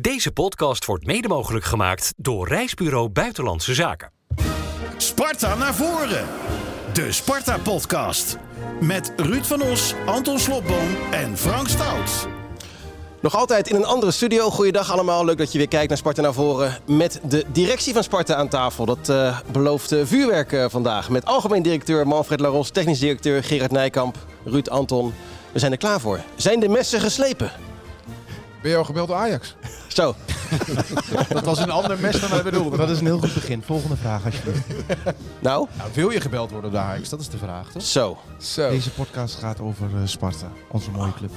Deze podcast wordt mede mogelijk gemaakt door Reisbureau Buitenlandse Zaken. Sparta naar voren. De Sparta-podcast. Met Ruud van Os, Anton Slobboom en Frank Stout. Nog altijd in een andere studio. Goeiedag allemaal. Leuk dat je weer kijkt naar Sparta naar voren. Met de directie van Sparta aan tafel. Dat eh, belooft eh, vuurwerk eh, vandaag. Met algemeen directeur Manfred Laros, technisch directeur Gerard Nijkamp, Ruud Anton. We zijn er klaar voor. Zijn de messen geslepen? Ben je al gebeld door Ajax? Zo. Dat was een ander mes dan wij bedoelden. Dat is een heel goed begin. Volgende vraag alsjeblieft. Nou, Nou, wil je gebeld worden door Ajax? Dat is de vraag, toch? zo. Zo. Deze podcast gaat over eh, Sparta. Onze mooie club.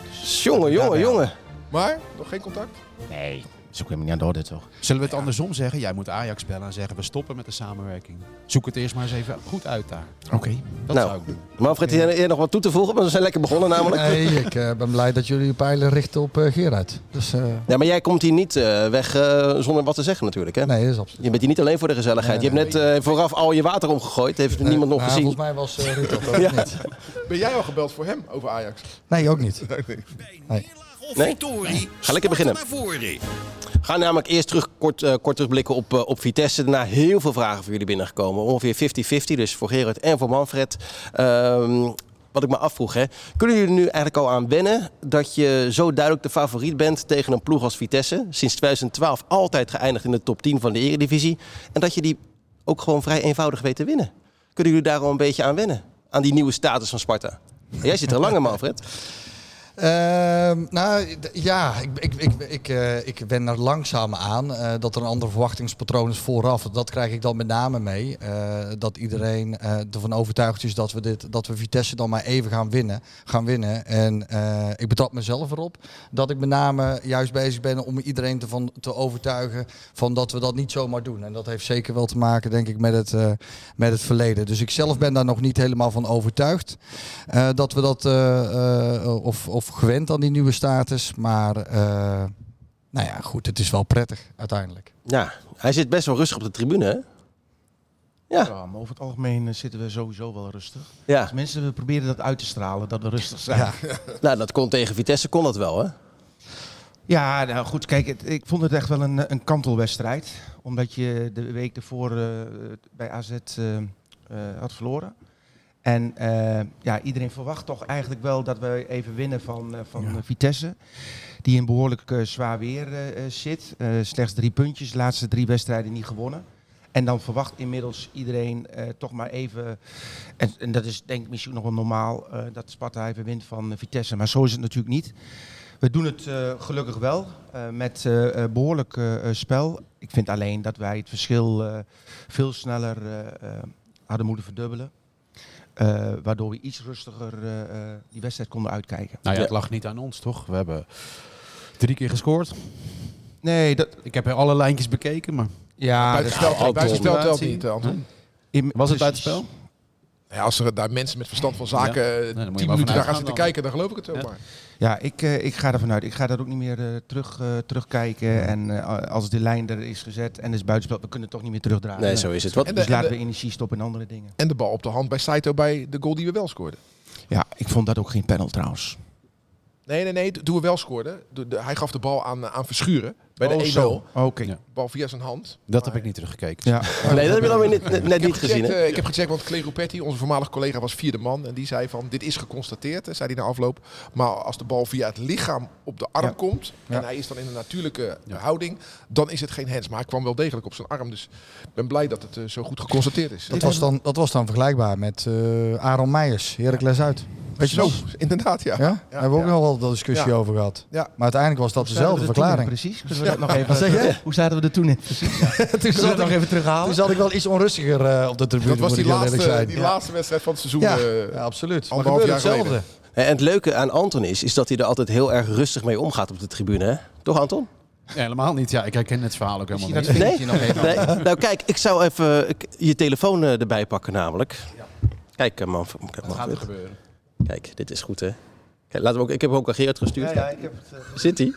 Jongen, jongen, jongen. Maar, nog geen contact? Nee, zoek hem niet aan de orde, toch? Zullen we het andersom zeggen? Jij moet Ajax bellen en zeggen we stoppen met de samenwerking. Zoek het eerst maar eens even goed uit daar. Oké. Dat Nou. zou ik doen. Manfred, hier hier nog wat toe te voegen? Want we zijn lekker begonnen namelijk. Nee, ik eh, ben blij dat jullie je pijlen richten op eh, Gerard. Dus eh, Ja, maar jij komt hier niet eh, weg eh, zonder wat te zeggen natuurlijk. Hè? nee, dat is absoluut. Je bent hier niet alleen voor de gezelligheid. Nee, je hebt net eh, vooraf al je water omgegooid. Heeft niemand nog Nou, gezien. Volgens mij was eh Ruud dat ook Ja. niet. Ben jij al gebeld voor hem over Ajax? Nee, ook niet. Nee. Of Nee? Ga lekker beginnen. Gaan namelijk eerst terug, kort, eh, kort terugblikken op, eh, op Vitesse. Daarna heel veel vragen voor jullie binnengekomen. Ongeveer 50-50, dus voor Gerard en voor Manfred. Ehm, wat ik me afvroeg, hè. kunnen jullie er nu eigenlijk al aan wennen dat je zo duidelijk de favoriet bent tegen een ploeg als Vitesse? Sinds 2012 altijd geëindigd in de top 10 van de Eredivisie. En dat je die ook gewoon vrij eenvoudig weet te winnen. Kunnen jullie daar al een beetje aan wennen? Aan die nieuwe status van Sparta? Jij zit er langer, Manfred. Ehm, nou, ja, ik, ik, ik, ik, eh, ik wen er langzaam aan eh, dat er een ander verwachtingspatroon is vooraf. Dat krijg ik dan met name mee. eh, dat iedereen ervan overtuigd is dat we, dit, dat we Vitesse dan maar even gaan winnen. Gaan winnen. En ik betrap mezelf erop dat ik met name juist bezig ben om iedereen te, van, te overtuigen van dat we dat niet zomaar doen. En dat heeft zeker wel te maken, denk ik, met het, met het verleden. Dus ik zelf ben daar nog niet helemaal van overtuigd. dat we dat, eh, of, of gewend aan die nieuwe status. Maar, eh, nou ja, goed, het is wel prettig uiteindelijk. Ja, hij zit best wel rustig op de tribune, hè? Ja. Ja, maar over het algemeen eh, zitten we sowieso wel rustig. Ja, Als mensen we proberen dat uit te stralen, dat we rustig zijn. Ja. nou dat kon tegen Vitesse, kon dat wel, hè? Ja, nou goed, kijk, het- ik vond het echt wel een, een kantelwedstrijd. Omdat je de week ervoor eh, bij AZ had verloren. En eh, ja, iedereen verwacht toch eigenlijk wel dat we even winnen van, eh, van eh, Vitesse. Die in behoorlijk eh, zwaar weer zit. Slechts drie puntjes, de laatste drie wedstrijden niet gewonnen. En dan verwacht inmiddels iedereen toch maar even, en, en dat is denk ik misschien nog wel normaal, dat Sparta even wint van Vitesse. Maar zo is het natuurlijk niet. We doen het gelukkig wel met eh, eh, behoorlijk eh, eh, spel. Ik vind alleen dat wij het verschil veel sneller hadden moeten verdubbelen. Eh, waardoor we iets rustiger eh, eh, die wedstrijd konden uitkijken. Nou ja, het lag niet aan ons, toch? We hebben drie keer gescoord. Nee, dat, Ik heb alle lijntjes bekeken, maar ja, buitenspel, telt niet, Anton. in- was het buitenspel? Ja, als er daar mensen met verstand van zaken moet je tien minuten daar vanuit gaan zitten dan. kijken, dan geloof ik het ook Ja. maar. Ja, ik, eh, ik ga ervan uit. Ik ga daar ook niet meer eh, terug, eh, terugkijken. En eh, als de lijn er is gezet en het is buitenspel, we kunnen het toch niet meer terugdraaien. Nee, zo is het. Wat, Dus laten de- we energie stoppen in andere dingen. En de bal op de hand bij Saito bij de goal die we wel scoorden. Ja, ik vond dat ook geen panel trouwens. Nee, nee, nee, toen we wel scoorden. De, de- hij gaf de bal aan, aan Verschuren bij de Oh, 1-0. zo. Oké. De bal via zijn hand. Dat heb ik niet teruggekeken. Ja. nee, dat heb je dan weer net, net Ik heb, niet gezien, hè? eh, ik heb gecheckt, want Clay Rupetti, onze voormalige collega, was vierde man. En die zei van, dit is geconstateerd, eh, zei hij na afloop. Maar als de bal via het lichaam op de arm Ja. komt... en Ja. hij is dan in een natuurlijke eh, houding... dan is het geen hands. Maar hij kwam wel degelijk op zijn arm. Dus ik ben blij dat het eh, zo goed geconstateerd is. Dat was dan, dat was dan vergelijkbaar met eh Aaron Meijers, Heracles uit. Weet je Zo, inderdaad, ja. Ja? Daar hebben we ook ja. nog wel de discussie Ja. over gehad. Ja. Maar uiteindelijk was dat dezelfde verklaring. Precies. Kunnen we dat nog even, zeg? Hoe zaten we er toen in? Precies. toen, Kunnen we zat dat nog ik, even terughalen? toen zat ik wel iets onrustiger eh, op de tribune, Dat was die, ik laatste, zijn. die ja. laatste wedstrijd van het seizoen. Ja, eh, ja, absoluut. Maar hetzelfde. En het leuke aan Anton is, is dat hij er altijd heel erg rustig mee omgaat op de tribune, hè? Toch, Anton? Nee, helemaal niet. Ja, ik herken het verhaal ook helemaal niet. dat vingertje nog even. Nee? Nou, kijk, ik zou even ik- je telefoon eh, erbij pakken namelijk. Kijk, eh, man. Wat gaat er gebeuren? Kijk, dit is goed, hè? Ja, laten we ook, ik heb ook aan Gerard gestuurd. Ja, ja, ik heb het. eh, Zit hij?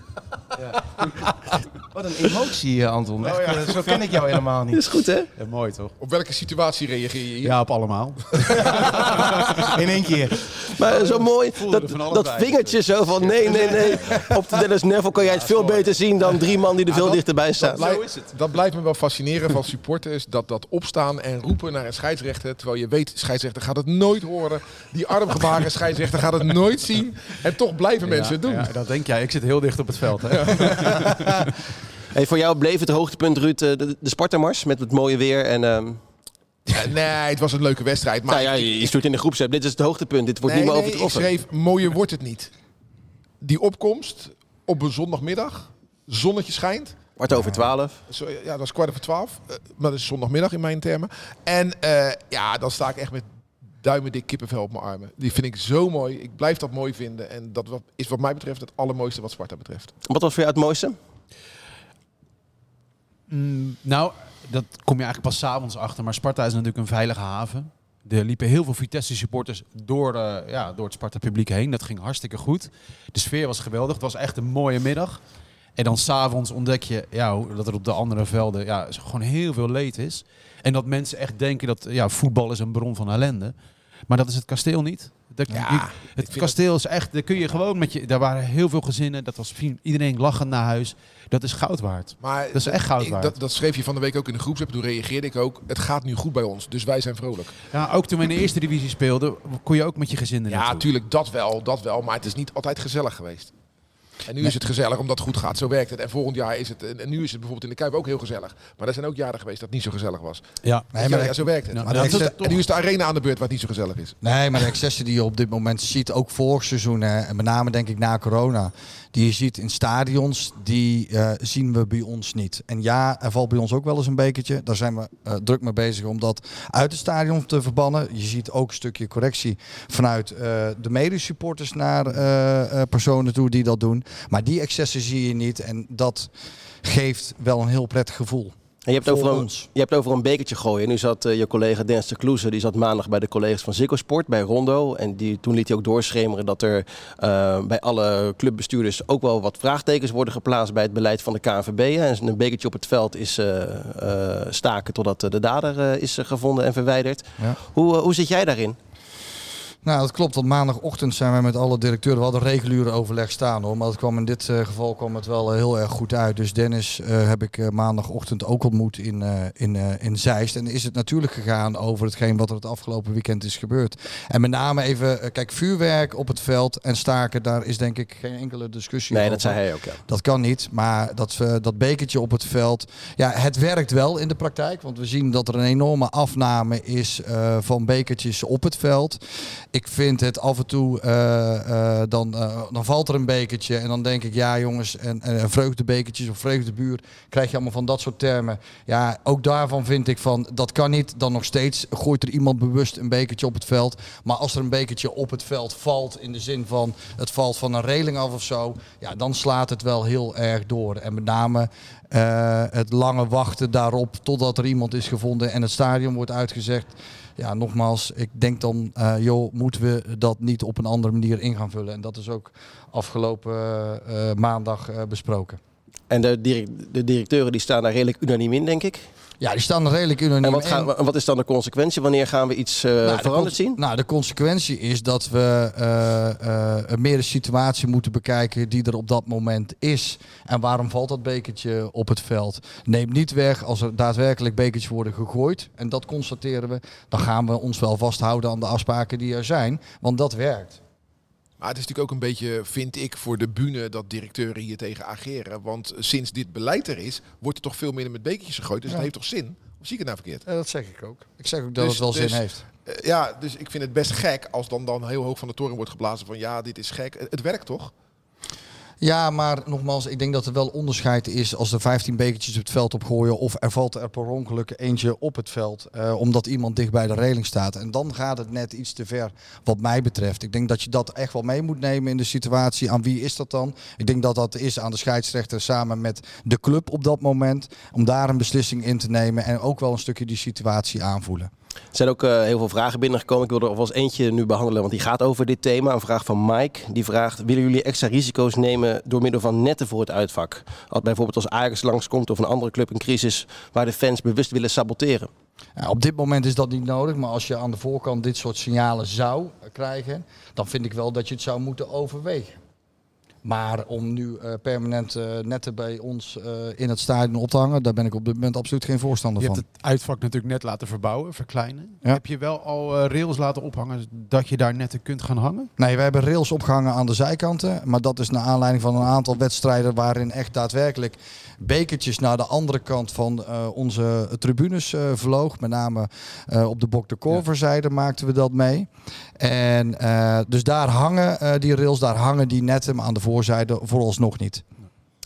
wat een emotie, eh, Anton. Echt, eh, zo ken ik jou helemaal niet. Is goed, hè? Ja, mooi toch? Op welke situatie reageer je hier? Ja, op allemaal. In één keer. Maar zo mooi, dat, dat vingertje zo van nee, nee, nee. Op de Dennis Neville kan jij het veel beter zien dan drie man die er veel dat- dichterbij staan. Dat, blijft, dat blijft me wel fascineren van supporters. Dat dat opstaan en roepen naar een scheidsrechter. Terwijl je weet, scheidsrechter gaat het nooit horen. Die armgebaren scheidsrechter gaat het nooit zien. En toch blijven mensen het doen. Ja, dat denk jij. Ik zit heel dicht op het veld. Hè? Hey, voor jou bleef het hoogtepunt, Ruud, eh, de, de Spartamars met het mooie weer. En, ehm, Ja, nee, het was een leuke wedstrijd. Maar nou ja, je je stuurt in de groepsapp. Dit is het hoogtepunt. Dit wordt nee, niet meer nee, overtroffen. ik schreef, mooier wordt het niet. Die opkomst op een zondagmiddag. Zonnetje schijnt. Kwart over twaalf. Zo, ja, dat is kwart over twaalf. Eh, maar dat is zondagmiddag in mijn termen. En eh, ja, dan sta ik echt met duimen dik kippenvel op mijn armen. Die vind ik zo mooi. Ik blijf dat mooi vinden. En dat wat- is wat mij betreft het allermooiste wat Sparta betreft. Wat was voor jou het mooiste? Mm, nou, dat kom je eigenlijk pas 's avonds achter. Maar Sparta is natuurlijk een veilige haven. Er liepen heel veel Vitesse supporters door, eh, ja, door het Sparta publiek heen. Dat ging hartstikke goed. De sfeer was geweldig. Het was echt een mooie middag. En dan s'avonds ontdek je ja, dat er op de andere velden ja, gewoon heel veel leed is. En dat mensen echt denken dat ja, voetbal is een bron van ellende. Maar dat is het kasteel niet. Ja, het kasteel is echt, daar kun je gewoon met je. Daar waren heel veel gezinnen. Dat was iedereen lachend naar huis. Dat is goud waard. Maar Dat is echt goud waard. dat, dat schreef je van de week ook in de groepsapp. Toen reageerde ik ook. Het gaat nu goed bij ons. Dus wij zijn vrolijk. Ja, ook toen we in de eerste divisie speelden, kon je ook met je gezin er Ja, natuurlijk, dat wel, dat wel. Maar het is niet altijd gezellig geweest. En nu is het gezellig omdat het goed gaat. Zo werkt het. En volgend jaar is het... En nu is het bijvoorbeeld in de Kuip ook heel gezellig. Maar er zijn ook jaren geweest dat het niet zo gezellig was. Ja. Nee, maar ja, zo werkt het. Ja, Maar dat dat het- en nu is de arena aan de beurt waar het niet zo gezellig is. Nee, maar de excessen die je op dit moment ziet, ook vorig seizoen, hè, en met name denk ik na corona, die je ziet in stadions, die eh, zien we bij ons niet. En ja, er valt bij ons ook wel eens een bekertje. Daar zijn we eh, druk mee bezig om dat uit het stadion te verbannen. Je ziet ook een stukje correctie vanuit eh, de medesupporters naar personen toe die dat doen. Maar die excessen zie je niet en dat geeft wel een heel prettig gevoel. En je hebt, over een, ons. je hebt over een bekertje gooien. Nu zat eh, je collega Dennis de Kloeze, die zat maandag bij de collega's van Ziggo Sport, bij Rondo. En die, toen liet hij ook doorschemeren dat er eh, bij alle clubbestuurders ook wel wat vraagtekens worden geplaatst bij het beleid van de KNVB. En een bekertje op het veld is eh, staken totdat de dader is gevonden en verwijderd. Ja. Hoe, hoe zit jij daarin? Nou, dat klopt. Want maandagochtend zijn wij met alle directeuren. We hadden reguliere overleg staan hoor. Maar het kwam in dit eh, geval kwam het wel eh, heel erg goed uit. Dus Dennis eh, heb ik maandagochtend ook ontmoet in, in, in Zeist. En is het natuurlijk gegaan over hetgeen wat er het afgelopen weekend is gebeurd. En met name even, kijk, vuurwerk op het veld en staken, daar is denk ik geen enkele discussie Nee, over. dat zei hij ook, ja. Dat kan niet, maar dat, dat bekertje op het veld, ja, het werkt wel in de praktijk. Want we zien dat er een enorme afname is van bekertjes op het veld. Ik vind het af en toe, eh, eh, dan, eh, dan valt er een bekertje en dan denk ik, ja jongens, en, en vreugdebekertjes of vreugdebuur, krijg je allemaal van dat soort termen. Ja, ook daarvan vind ik van, dat kan niet. Dan nog steeds gooit er iemand bewust een bekertje op het veld. Maar als er een bekertje op het veld valt, in de zin van het valt van een reling af of zo, ja, dan slaat het wel heel erg door. En met name eh, het lange wachten daarop totdat er iemand is gevonden en het stadion wordt uitgezegd. Ja, nogmaals, ik denk dan, eh, joh, moeten we dat niet op een andere manier in gaan vullen. En dat is ook afgelopen eh, maandag besproken. En de, direct- de directeuren die staan daar redelijk unaniem in, denk ik. Ja, die staan er redelijk unaniem En wat, in. gaan, we- wat is dan de consequentie? Wanneer gaan we iets Nou, de veranderd zien? Nou, de consequentie is dat we eh, meer de situatie moeten bekijken die er op dat moment is. En waarom valt dat bekertje op het veld? Neem niet weg als er daadwerkelijk bekertjes worden gegooid. En dat constateren we. Dan gaan we ons wel vasthouden aan de afspraken die er zijn. Want dat werkt. Maar het is natuurlijk ook een beetje, vind ik, voor de bühne dat directeuren hier tegen ageren. Want sinds dit beleid er is, wordt er toch veel minder met bekertjes gegooid. Dus Ja. dat heeft toch zin? Of zie ik het nou verkeerd? Ja, dat zeg ik ook. Ik zeg ook dat Dus- het wel dus- zin heeft. Eh, ja, dus ik vind het best gek als dan, dan heel hoog van de toren wordt geblazen van ja, dit is gek. Het, het werkt toch? Ja, maar nogmaals, ik denk dat er wel onderscheid is als er 15 bekertjes op het veld opgooien of er valt er per ongeluk eentje op het veld, eh, omdat iemand dicht bij de reling staat. En dan gaat het net iets te ver, wat mij betreft. Ik denk dat je dat echt wel mee moet nemen in de situatie. Aan wie is dat dan? Ik denk dat dat is aan de scheidsrechter samen met de club op dat moment, om daar een beslissing in te nemen en ook wel een stukje die situatie aanvoelen. Er zijn ook eh, heel veel vragen binnengekomen. Ik wil er alvast eentje nu behandelen, want die gaat over dit thema. Een vraag van Mike. Die vraagt, willen jullie extra risico's nemen door middel van netten voor het uitvak? Als bijvoorbeeld als Ajax langskomt of een andere club in crisis waar de fans bewust willen saboteren. Ja, op dit moment is dat niet nodig, maar als je aan de voorkant dit soort signalen zou krijgen, dan vind ik wel dat je het zou moeten overwegen. Maar om nu eh, permanent eh, netten bij ons eh, in het stadion op te hangen, daar ben ik op dit moment absoluut geen voorstander Je van. hebt het uitvak natuurlijk net laten verbouwen, verkleinen. Ja. Heb je wel al rails laten ophangen dat je daar netten kunt gaan hangen? Nee, we hebben rails opgehangen aan de zijkanten. Maar dat is naar aanleiding van een aantal wedstrijden waarin echt daadwerkelijk bekertjes naar de andere kant van eh, onze tribunes eh, vloog. Met name eh, op de Bok de Korverzijde maakten we dat mee. En eh, dus daar hangen eh, die rails, daar hangen die netten, maar aan de voorzijde vooralsnog niet.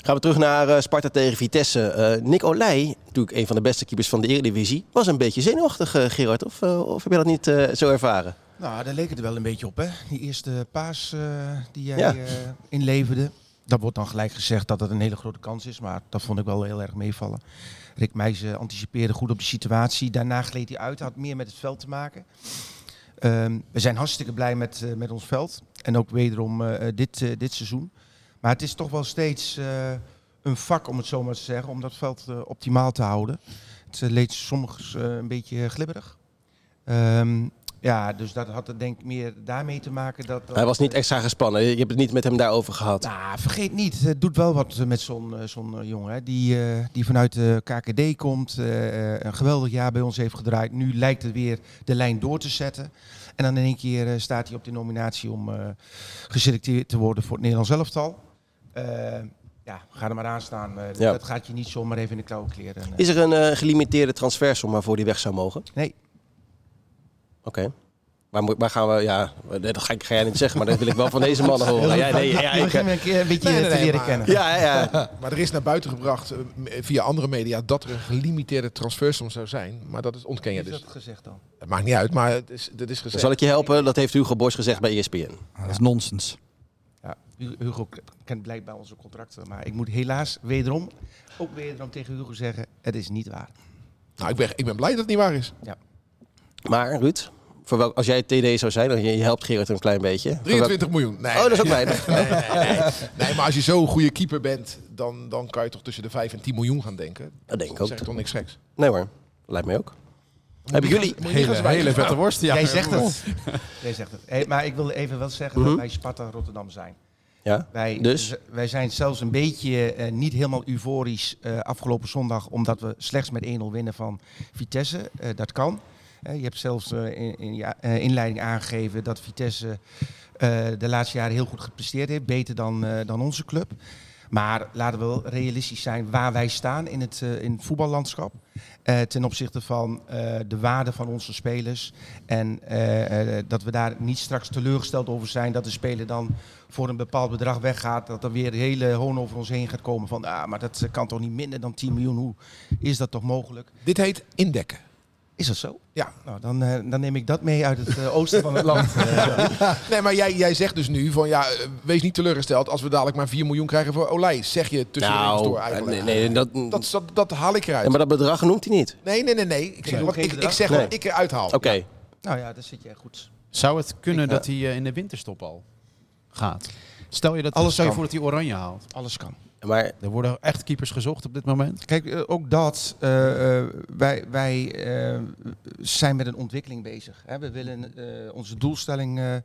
Gaan we terug naar eh, Sparta tegen Vitesse. Eh Nick Olij, natuurlijk een van de beste keepers van de Eredivisie, was een beetje zenuwachtig, eh, Gerard. Of, of heb je dat niet eh, zo ervaren? Nou, daar leek het er wel een beetje op, hè? Die eerste paas eh, die jij Ja. inleverde. Dat wordt dan gelijk gezegd dat het een hele grote kans is, maar dat vond ik wel heel erg meevallen. Rick Meijzen anticipeerde goed op de situatie. Daarna gleed hij uit, had meer met het veld te maken. Ehm, we zijn hartstikke blij met, eh, met ons veld. En ook wederom eh, dit, eh, dit seizoen. Maar het is toch wel steeds eh, een vak, om het zo maar te zeggen, om dat veld eh, optimaal te houden. Het eh, leed soms eh, een beetje glibberig. Ehm, ja, dus dat had het denk ik meer daarmee te maken dat... dat Hij was niet extra gespannen. Je hebt het niet met hem daarover gehad. nou, vergeet niet, het doet wel wat met zo'n eh, zo'n eh, jongen. Hè, die, eh, die vanuit de KKD komt, een geweldig jaar bij ons heeft gedraaid. Nu lijkt het weer de lijn door te zetten. En dan in één keer staat hij op de nominatie om geselecteerd te worden voor het Nederlands elftal. Ja, ga er maar aan staan. Ja. Dat gaat je niet zomaar even in de klauwen kleren. Is er een gelimiteerde transfersom waarvoor die weg zou mogen? Nee. Oké. Waar, moet- waar gaan we... Ja, dat ga, ik, ga jij niet zeggen, maar dat wil ik wel van deze mannen horen. Ja, nee, ja, ik, begint me een, keer een beetje Nee, nee, te leren maar- kennen. ja, ja. Maar er is naar buiten gebracht eh, m- via andere media dat er een gelimiteerde transfersom zou zijn. Maar dat is, ontken je dus. dat gezegd dan? Het maakt niet uit, maar het is, dit is gezegd. zal ik je helpen. Dat heeft Hugo Borst gezegd bij ESPN. Dat is nonsens. Ja, Hu- Hugo kent blijkbaar onze contracten. Maar ik moet helaas wederom, ook wederom tegen Hugo zeggen, het is niet waar. Nou, ik ben, ik ben blij dat het niet waar is. Maar Ruud, voor welk, als jij TD zou zijn, dan je, je helpt Gerard een klein beetje. Voor welk- 23 miljoen. Nee, Oh, dat is ook weinig. nee, nee, nee. Nee, maar als je zo'n goede keeper bent, dan, dan kan je toch tussen de 5 en 10 miljoen gaan denken. Dat denk ik ook. ik toch niks geks. Nee hoor, lijkt mij ook. Hebben jullie... Hele, hele vette worst. Ja. Jij zegt het. Jij zegt het. Hey, maar ik wil even wel zeggen Mhm. dat wij Sparta Rotterdam zijn. Ja, Wij, dus? wij zijn zelfs een beetje eh, niet helemaal euforisch eh, afgelopen zondag, omdat we slechts met 1-0 winnen van Vitesse. Eh, dat kan. Je hebt zelfs eh, in, je eh, inleiding aangegeven dat Vitesse eh, de laatste jaren heel goed gepresteerd heeft. Beter dan, dan onze club. Maar laten we wel realistisch zijn waar wij staan in het, in voetballandschap. Ten opzichte van de waarde van onze spelers. En dat we daar niet straks teleurgesteld over zijn dat de speler dan voor een bepaald bedrag weggaat. Dat er weer hele hoon over ons heen gaat komen van ah, maar dat kan toch niet minder dan 10 miljoen. Hoe is dat toch mogelijk? Dit heet indekken. Is dat zo? Ja. Nou, dan, eh, dan neem ik dat mee uit het eh, oosten van het land. Nee, maar jij, jij zegt dus nu van ja, eh, wees niet teleurgesteld als we dadelijk maar 4 miljoen krijgen voor Olij. Zeg je tussen Nou, door eigenlijk. nee, nee, dat, Dat, dat, dat haal ik eruit. ja, maar dat bedrag noemt hij niet. Nee, nee, nee, nee. Ik zeg, Nee. wat, ik, ik zeg Nee. wat ik eruit haal. Oké. nou ja, daar zit jij goed. Zou het kunnen Ik, dat hij in de winterstop al gaat? Stel je dat Alles stel je voor dat hij oranje haalt. Alles kan. Maar Er worden echt keepers gezocht op dit moment. Kijk, eh, ook dat. eh, eh, wij wij eh, zijn met een ontwikkeling bezig. Hè. We willen eh, onze doelstelling eh,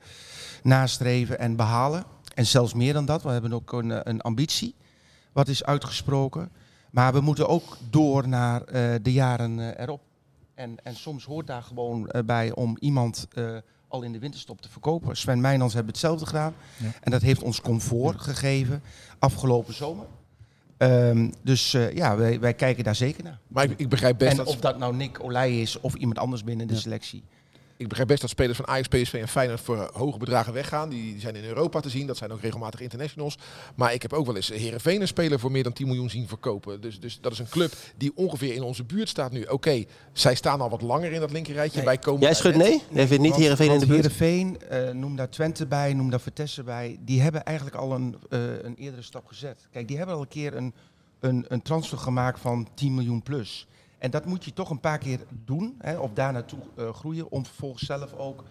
nastreven en behalen. En zelfs meer dan dat. We hebben ook een, een ambitie. Wat is uitgesproken. Maar we moeten ook door naar eh, de jaren erop. En, en soms hoort daar gewoon bij om iemand eh, al in de winterstop te verkopen. Sven Meijnans hebben hetzelfde gedaan. En dat heeft ons comfort gegeven afgelopen zomer. Ehm, dus eh, ja, wij, wij kijken daar zeker naar. Maar ik, ik, begrijp best En dat, of dat nou Nick Olij is of iemand anders binnen de selectie. Ik begrijp best dat spelers van Ajax, PSV en Feyenoord voor hoge bedragen weggaan. Die, die zijn in Europa te zien. Dat zijn ook regelmatig internationals. Maar ik heb ook wel eens Herenveen een speler voor meer dan 10 miljoen zien verkopen. Dus, dus dat is een club die ongeveer in onze buurt staat nu. Oké, zij staan al wat langer in dat linkerrijtje. Nee. Wij komen jij schudt nee? Jij vindt niet Heerenveen in de buurt? Heerenveen, eh, noem daar Twente bij, noem daar Vitesse bij. Die hebben eigenlijk al een, eh, een eerdere stap gezet. Kijk, die hebben al een keer een, een, een transfer gemaakt van 10 miljoen plus. En dat moet je toch een paar keer doen, hè, of daar naartoe eh, groeien, om vervolgens zelf ook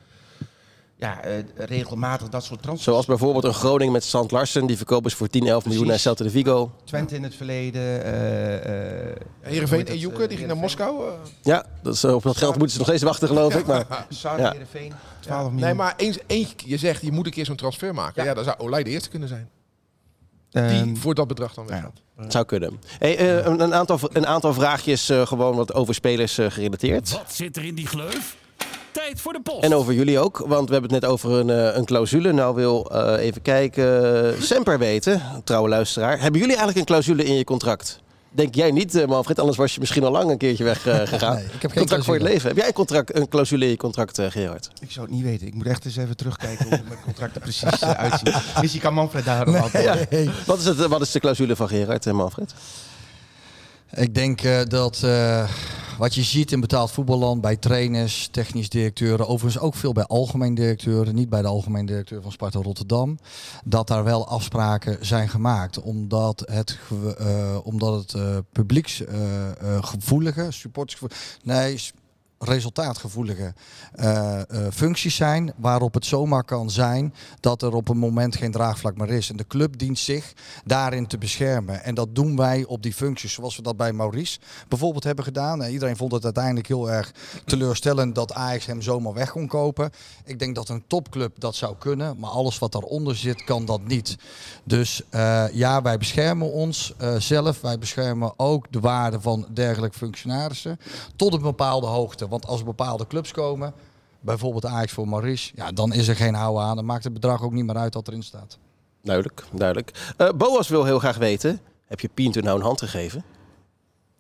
ja, eh, regelmatig dat soort transfers. Zoals bijvoorbeeld een Groningen met Sant Larsen. Die verkopen ze voor 10, 11 miljoen naar. Celta de Vigo. Twente in het verleden. eh eh, hoe Heerenveen en dat, Joeke, eh, die ging naar. Moskou. Ja, dat is, op dat geld moeten ze nog steeds wachten geloof ik. Maar Saar Ja. Heerenveen, 12 miljoen. Nee, maar eens, eens, je zegt, je moet een keer zo'n transfer maken. Ja, Ja. dan zou Olij de eerste kunnen zijn. Ehm, Die voor dat bedrag dan weggaat. Het zou kunnen. Hey, eh, een, een, aantal, een aantal vraagjes eh, gewoon wat over spelers eh, gerelateerd. Wat zit er in die gleuf? Tijd voor de post. En over jullie ook, want we hebben het net over een, een clausule. Nou wil eh, even kijken, Semper weten, trouwe luisteraar. Hebben jullie eigenlijk een clausule in je contract? Denk jij niet, eh, Manfred, anders was je misschien al lang een keertje weg eh, gegaan. Nee, ik heb geen contract voor het clausule. leven. Heb jij een, contract, een clausule in je contract, eh, Gerard? Ik zou het niet weten. Ik moet echt eens even terugkijken hoe mijn contract er precies uitziet. Misschien kan Manfred daar nog antwoorden. Ja. Wat, is het, wat is de clausule van Gerard en Manfred? Ik denk eh, dat eh, wat je ziet in betaald voetballand bij trainers, technisch directeuren, overigens ook veel bij algemeen directeuren, niet bij de algemeen directeur van Sparta Rotterdam, dat daar wel afspraken zijn gemaakt. Omdat het, eh, omdat het publieksgevoelige, supportersgevoelige, nee, resultaatgevoelige eh, eh, functies zijn, waarop het zomaar kan zijn dat er op een moment geen draagvlak meer is. En de club dient zich daarin te beschermen. En dat doen wij op die functies, zoals we dat bij Maurice bijvoorbeeld hebben gedaan. Eh, iedereen vond het uiteindelijk heel erg teleurstellend dat Ajax hem zomaar weg kon kopen. Ik denk dat een topclub dat zou kunnen, maar alles wat daaronder zit, kan dat niet. Dus ja, wij beschermen ons zelf. Wij beschermen ook de waarde van dergelijke functionarissen tot een bepaalde hoogte. Want als bepaalde clubs komen, bijvoorbeeld Ajax voor Maurice, ja, dan is er geen houden aan. Dan maakt het bedrag ook niet meer uit wat erin staat. Duidelijk, duidelijk. Eh, Boas wil heel graag weten, heb je Pinto nou een hand gegeven?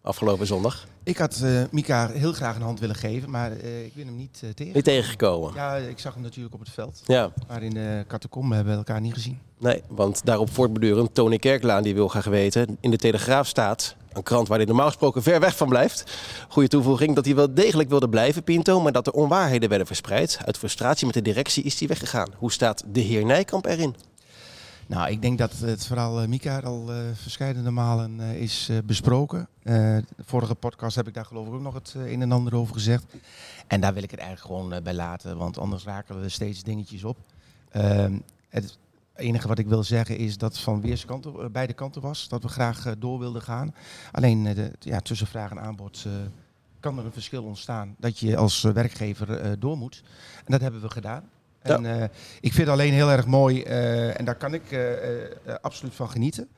Afgelopen zondag. Ik had eh, Mika heel graag een hand willen geven, maar eh, ik ben hem niet eh, tegen. Niet tegengekomen. Ja, ik zag hem natuurlijk op het veld. Ja, Maar in de catacombe hebben we elkaar niet gezien. nee, want daarop voortbedurend, Tony Kerklaan die wil graag weten. In de Telegraaf staat, een krant waar hij normaal gesproken ver weg van blijft. Goede toevoeging dat hij wel degelijk wilde blijven, Pinto, maar dat er onwaarheden werden verspreid. Uit frustratie met de directie is hij weggegaan. Hoe staat de heer Nijkamp erin? Nou, ik denk dat het verhaal eh, Mika al eh verschillende malen eh, is besproken. De vorige podcast heb ik daar geloof ik ook nog het een en ander over gezegd. En daar wil ik het eigenlijk gewoon bij laten, want anders raken we steeds dingetjes op. Ehm, het enige wat ik wil zeggen is dat van weerskanten, beide kanten was. Dat we graag door wilden gaan. Alleen de, ja, tussen vraag en aanbod kan er een verschil ontstaan. Dat je als werkgever door moet. En dat hebben we gedaan. Ja. En eh, ik vind alleen heel erg mooi, eh, en daar kan ik eh, absoluut van genieten,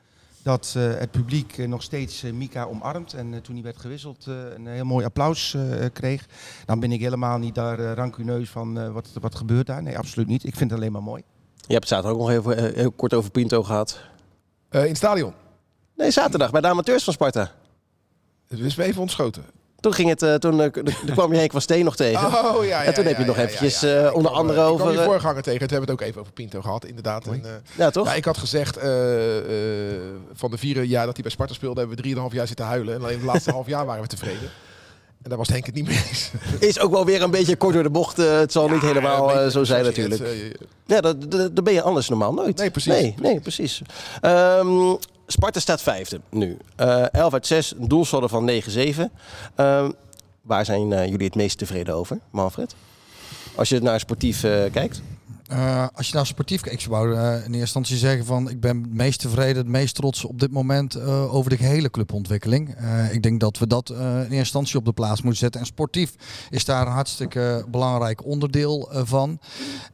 dat eh, het publiek nog steeds Mika omarmt. En toen hij werd gewisseld, eh, een heel mooi applaus eh, kreeg. Dan ben ik helemaal niet daar rancuneus van eh, wat, wat gebeurt daar. Nee, absoluut niet. Ik vind het alleen maar mooi. Je hebt zaterdag ook nog even eh, heel kort over Pinto gehad. Eh, in het stadion. Nee, zaterdag bij de amateurs van Sparta. Het is me even ontschoten. Toen, ging het, eh, toen, eh, toen kwam je Henk van Steen nog tegen. Oh ja, ja. en toen ja, heb je ja, nog eventjes eh, onder kwam, andere eh, Ik kwam over... je voorganger tegen. Toen hebben we het ook even over Pinto gehad, inderdaad. En, ja, toch? ja, ik had gezegd, van de vier jaar dat hij bij Sparta speelde, hebben we drieënhalf jaar zitten huilen. En alleen het laatste half jaar waren we tevreden. En daar was Henk het niet mee eens. Is ook wel weer een beetje kort door de bocht. het zal niet helemaal zo zijn het, natuurlijk. eh, Ja, dat ben je anders normaal nooit. Nee, precies. Nee, nee, precies. Ehm, Sparta staat vijfde nu. Eh 11 uit 6, een doelsaldo van 9-7. Ehm, waar zijn eh, jullie het meest tevreden over, Manfred? Als je naar sportief eh, kijkt. Eh, als je nou sportief kijkt, zou eh, in eerste instantie zeggen van ik ben het meest tevreden, het meest trots op dit moment eh, over de gehele clubontwikkeling. Ik denk dat we dat in eerste instantie op de plaats moeten zetten. En sportief is daar een hartstikke belangrijk onderdeel van.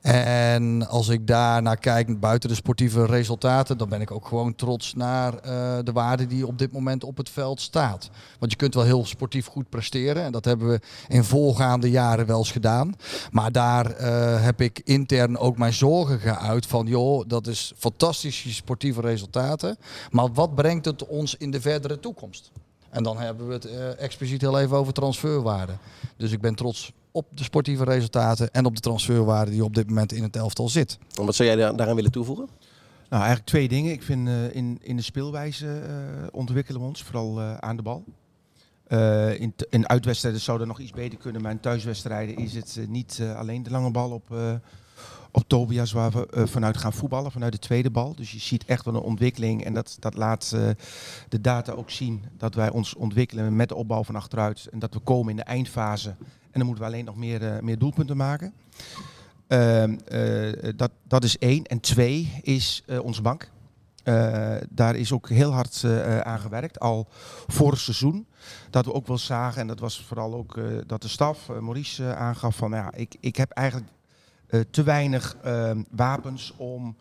En als ik daar naar kijk, buiten de sportieve resultaten, dan ben ik ook gewoon trots naar de waarde die op dit moment op het veld staat. Want je kunt wel heel sportief goed presteren. En dat hebben we in voorgaande jaren wel eens gedaan. Maar daar heb ik intern mijn zorgen geuit van, joh, dat is fantastische sportieve resultaten. Maar wat brengt het ons in de verdere toekomst? En dan hebben we het eh, expliciet heel even over transferwaarde. Dus ik ben trots op de sportieve resultaten en op de transferwaarde die op dit moment in het elftal zit. En Wat zou jij daar- daaraan willen toevoegen? Nou, eigenlijk twee dingen. Ik vind eh, in, in de speelwijze eh, ontwikkelen we ons, vooral eh, aan de bal. Eh, in, in uitwedstrijden zou dat nog iets beter kunnen, maar in thuiswedstrijden is het niet alleen de lange bal op, eh, op Tobias waar we eh, vanuit gaan voetballen, vanuit de tweede bal. Dus je ziet echt wel een ontwikkeling en dat, dat laat eh, de data ook zien. Dat wij ons ontwikkelen met de opbouw van achteruit en dat we komen in de eindfase. En dan moeten we alleen nog meer, eh, meer doelpunten maken. Ehm, eh, dat, dat is één. En twee is onze bank. Daar is ook heel hard eh, aan gewerkt, al vorig seizoen. Dat we ook wel zagen, en dat was vooral ook dat de staf, Maurice, aangaf van ja, ik, ik heb eigenlijk te weinig ehm, wapens om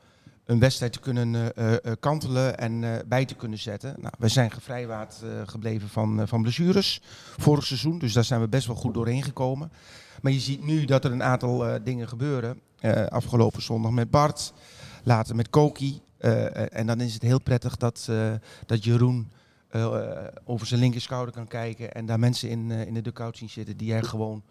een wedstrijd te kunnen eh, eh, kantelen en eh, bij te kunnen zetten. Nou, we zijn gevrijwaard eh, gebleven van, eh, van blessures vorig seizoen, dus daar zijn we best wel goed doorheen gekomen. Maar je ziet nu dat er een aantal eh, dingen gebeuren. Eh, afgelopen zondag met Bart, later met Koki. Eh, en dan is het heel prettig dat, eh, dat Jeroen eh, over zijn linkerschouder kan kijken en daar mensen in, eh, in de dugout zien zitten die hij gewoon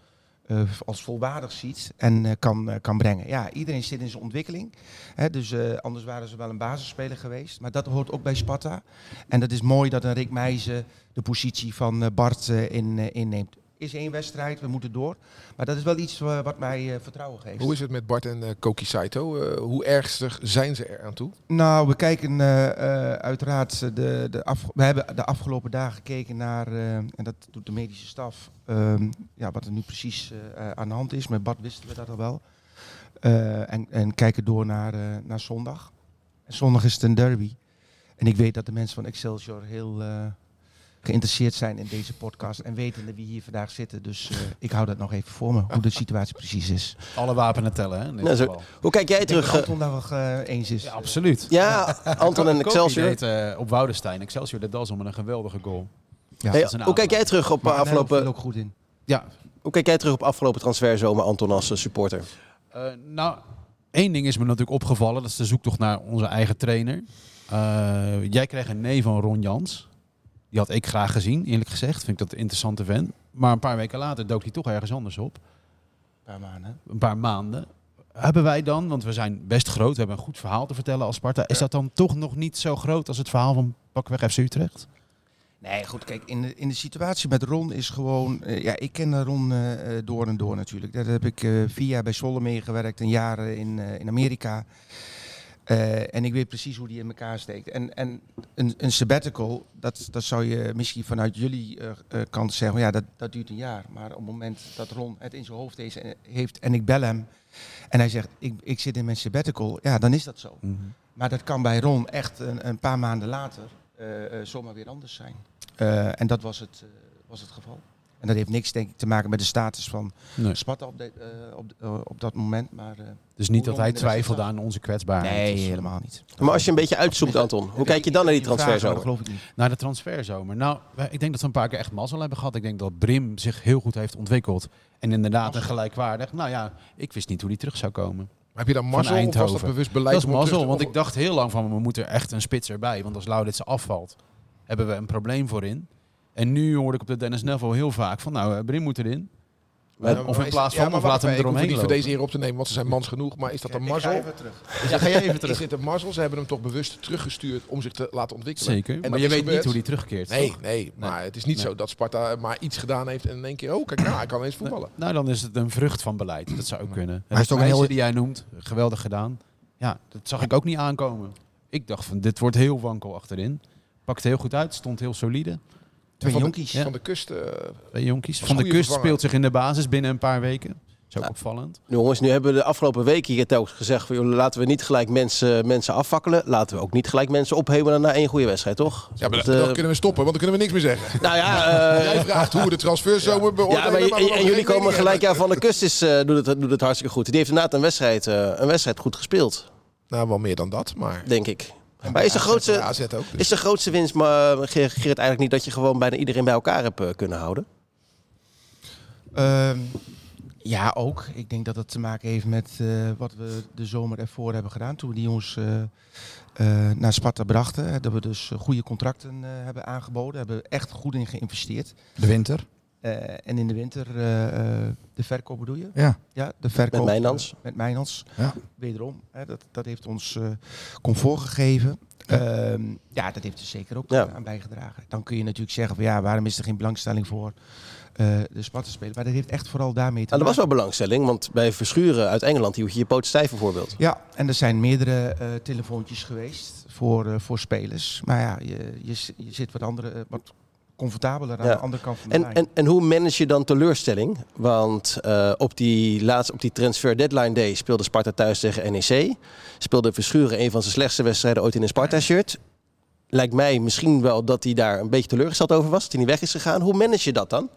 eh, als volwaardig ziet en eh, kan, eh, kan brengen. Ja, iedereen zit in zijn ontwikkeling. Hè, dus anders waren ze wel een basisspeler geweest. Maar dat hoort ook bij Sparta. En dat is mooi dat een Rick Meijzen de positie van Bart in, inneemt. Is één wedstrijd, we moeten door. Maar dat is wel iets eh, wat mij eh, vertrouwen geeft. Hoe is het met Bart en eh, Koki Saito? Hoe ernstig zijn ze er aan toe? Nou, we kijken uiteraard. De, de af, we hebben de afgelopen dagen gekeken naar, en dat doet de medische staf, ehm, ja, wat er nu precies aan de hand is. Met Bart wisten we dat al wel. En, en kijken door naar, naar zondag. En zondag is het een derby. En ik weet dat de mensen van Excelsior heel geïnteresseerd zijn in deze podcast. En weten wie hier vandaag zitten. Dus eh, ik hou dat nog even voor me, hoe de situatie precies is. Alle wapenen tellen, hè? in dit Nou, zo- geval. Hoe kijk jij Ik denk dat terug? eh, Anton daar wel eh, eens is. Ja, absoluut. Ja, Anton en Excelsior. Deed, eh, op Woudenstein. Excelsior deed dat met een geweldige goal. Ja. Hey, een hoe kijk jij terug op Maar afgelopen? ook goed in. Ja, Hoe kijk jij terug op afgelopen transferzomer, Anton als supporter? Eh, nou, één ding is me natuurlijk opgevallen. Dat is de zoektocht naar onze eigen trainer. Eh, jij kreeg een nee van Ron Jans. Die had ik graag gezien, eerlijk gezegd. Vind ik dat een interessante vent. Maar een paar weken later dook hij toch ergens anders op. Een paar maanden. Een paar maanden. Hebben wij dan, want we zijn best groot, we hebben een goed verhaal te vertellen als Sparta. Is dat dan toch nog niet zo groot als het verhaal van Pakweg FC Utrecht? Nee, goed, kijk, in de, in de situatie met Ron is gewoon... eh, ja, ik ken Ron eh, eh, door en door natuurlijk. Daar heb ik eh, vier jaar bij Zwolle meegewerkt, een jaar in, in Amerika. Eh, en ik weet precies hoe die in elkaar steekt. En, en een, een sabbatical, dat, dat zou je misschien vanuit jullie eh, eh, kant zeggen... ja, dat, dat duurt een jaar. Maar op het moment dat Ron het in zijn hoofd heeft en, heeft en ik bel hem... en hij zegt, ik, ik zit in mijn sabbatical, ja, dan is dat zo. Maar dat kan bij Ron echt een, een paar maanden later zomaar weer anders zijn. En dat was het, was het geval. En dat heeft niks denk ik te maken met de status van Nee. Sparta op, de- eh, op, eh, op dat moment. Maar, eh, Dus niet dat hij twijfelde aan onze kwetsbaarheid. nee, zo. helemaal niet. Maar als je een beetje uitzoomt, Anton, hoe kijk je dan naar die transferzomer? geloof ik niet. Naar de transferzomer. Nou, ik denk dat we een paar keer echt mazzel hebben gehad. Ik denk dat Brim zich heel goed heeft ontwikkeld. En inderdaad een gelijkwaardig. Nou ja, ik wist niet hoe die terug zou komen. Heb je dan mazzel of was dat bewust beleid? Dat is mazzel, want ik dacht heel lang van we moeten echt een spits erbij. Want als Lauditse afvalt, hebben we een probleem voorin. En nu hoorde ik op de Dennis Neville heel vaak van nou, eh, Brim moet erin. Ja, of in is- plaats ja, van, of wacht laten we ik eromheen niet voor deze hier op te nemen, want ze zijn mans genoeg. Maar is dat een mazzel? terug. Ja, ga jij even Is terug. dit een mazzel? Ze hebben hem toch bewust teruggestuurd om zich te laten ontwikkelen. Zeker, En maar je is weet gebeurd. niet hoe die terugkeert. Nee, toch? nee, maar het is niet Nee. zo dat Sparta maar iets gedaan heeft en in één keer, oh kijk nou, hij kan eens voetballen. Nou, dan is het een vrucht van beleid. Dat zou ook kunnen. Hij is toch een heel- die jij noemt, geweldig gedaan. Ja, dat zag ik ook niet aankomen. Ik dacht van, dit wordt heel wankel achterin. Pakt heel goed uit, stond heel solide. Twee van de- jonkies. Ja. Van de kust, eh, Twee jonkies. Van de Kust speelt zich in de basis binnen een paar weken. Dat is ook opvallend. Jongens, nu hebben we de afgelopen weken hier telkens gezegd... Van, joh, laten we niet gelijk mensen, mensen afvakkelen. Laten we ook niet gelijk mensen ophemelen na één goede wedstrijd, toch? ja, maar Dat, dan, eh, dan kunnen we stoppen, want dan kunnen we niks meer zeggen. nou ja, eh, Jij vraagt hoe we de transferzomer beoordelen. ja maar, maar en, jullie komen gelijk... Ja. Van de Kust is, eh, doet, het, doet het hartstikke goed. Die heeft inderdaad een wedstrijd, eh, een wedstrijd goed gespeeld, Nou, wel meer dan dat, maar... denk ik. Maar is de grootste, AZ ook. dus. is de grootste winst, maar Gerrit, eigenlijk niet... dat je gewoon bijna iedereen bij elkaar hebt eh, kunnen houden? Ehm, ja, ook. Ik denk dat dat te maken heeft met eh, wat we de zomer ervoor hebben gedaan. Toen we die jongens eh, eh, naar Sparta brachten. hè, Dat we dus eh, goede contracten eh, hebben aangeboden. Hebben we echt goed in geïnvesteerd. De winter. Eh, en in de winter eh, eh, de verkoop bedoel je? Ja. Ja, de verkoop. Met Mijnans. met Mijnans. Ja. Wederom. Hè, dat, dat heeft ons eh, comfort gegeven. Ja. ja, dat heeft er zeker ook Ja. aan bijgedragen. Dan kun je natuurlijk zeggen van ja, waarom is er geen belangstelling voor eh, de Sparta-spelen? Maar dat heeft echt vooral daarmee te Nou, er was maken. wel belangstelling, want bij Verschuren uit Engeland hield je je poot stijf bijvoorbeeld. Ja, en er zijn meerdere eh, telefoontjes geweest voor, eh, voor spelers. Maar ja, je, je, je zit wat, andere, wat comfortabeler aan Ja. de andere kant van de En, lijn. en, en hoe manage je dan teleurstelling? Want eh, op die laatste, op die transfer deadline day speelde Sparta thuis tegen NEC. Speelde Verschuren een van zijn slechtste wedstrijden ooit in een Sparta-shirt. Lijkt mij misschien wel dat hij daar een beetje teleurgesteld over was. Dat hij niet weg is gegaan. Hoe manage je dat dan?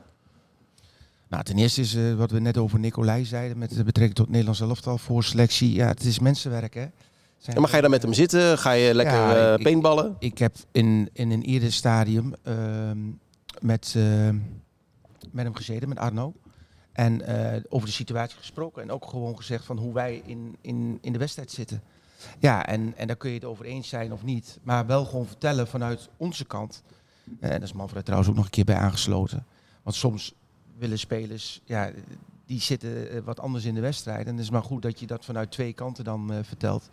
Nou, ten eerste is eh, wat we net over Nicolai zeiden met betrekking tot het Nederlands elftal voor selectie. Ja, het is mensenwerk, hè. Zijn- maar ga je dan met hem zitten? Ga je lekker Ja, eh, ik- paintballen? Ik heb in, in een eerder stadium ehm, met, ehm, met hem gezeten, met Arno. En eh, over de situatie gesproken. En ook gewoon gezegd van hoe wij in, in, in de wedstrijd zitten. Ja, en, en daar kun je het over eens zijn of niet. Maar wel gewoon vertellen vanuit onze kant. Eh, En daar is Manfred trouwens ook nog een keer bij aangesloten. Want soms willen spelers, ja, die zitten eh, wat anders in de wedstrijd. En het is maar goed dat je dat vanuit twee kanten dan eh, vertelt.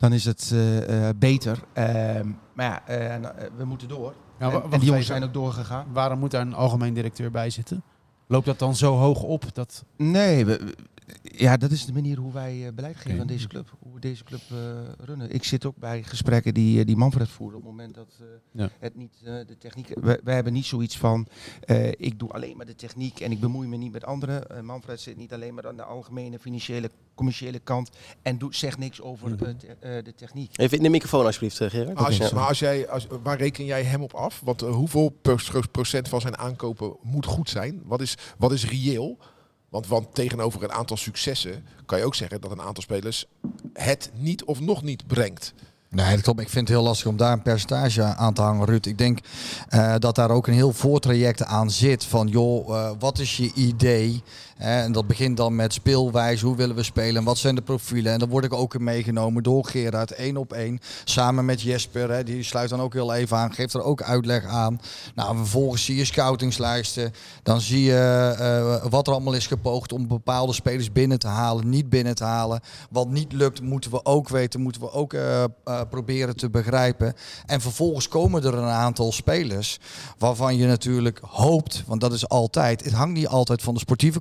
Dan is het eh, eh, beter. Ehm, maar ja, eh, we moeten door. En, die jongens zijn ook doorgegaan. Waarom moet daar een algemeen directeur bij zitten? Loopt dat dan zo hoog op? Dat... Nee, we- ja, dat is de manier hoe wij eh, beleid geven aan deze club. Hoe we deze club eh, runnen. Ik zit ook bij gesprekken die, eh, die Manfred voerde op het moment dat eh, Ja. het niet eh, de techniek. Wij, wij hebben niet zoiets van eh, ik doe alleen maar de techniek en ik bemoei me niet met anderen. Manfred zit niet alleen maar aan de algemene financiële, commerciële kant en doet, zegt niks over Mhm. eh, te- eh, de techniek. Even in de microfoon alsjeblieft, Gerard. Maar als, Ja. maar als jij, als, waar reken jij hem op af? Want hoeveel procent van zijn aankopen moet goed zijn? Wat is, wat is reëel? Want, tegenover een aantal successen kan je ook zeggen dat een aantal spelers het niet of nog niet brengt. Nee, dat klopt. Ik vind het heel lastig om daar een percentage aan te hangen, Ruud. Ik denk eh, dat daar ook een heel voortraject aan zit. Van joh, eh, wat is je idee? En dat begint dan met speelwijze. Hoe willen we spelen? Wat zijn de profielen? En dan word ik ook meegenomen door Gerard, één op één. Samen met Jesper. Hè, die sluit dan ook heel even aan. Geeft er ook uitleg aan. Nou, vervolgens zie je scoutingslijsten. Dan zie je eh, wat er allemaal is gepoogd om bepaalde spelers binnen te halen, niet binnen te halen. Wat niet lukt, moeten we ook weten, moeten we ook eh, eh, proberen te begrijpen. En vervolgens komen er een aantal spelers waarvan je natuurlijk hoopt, want dat is altijd, het hangt niet altijd van de sportieve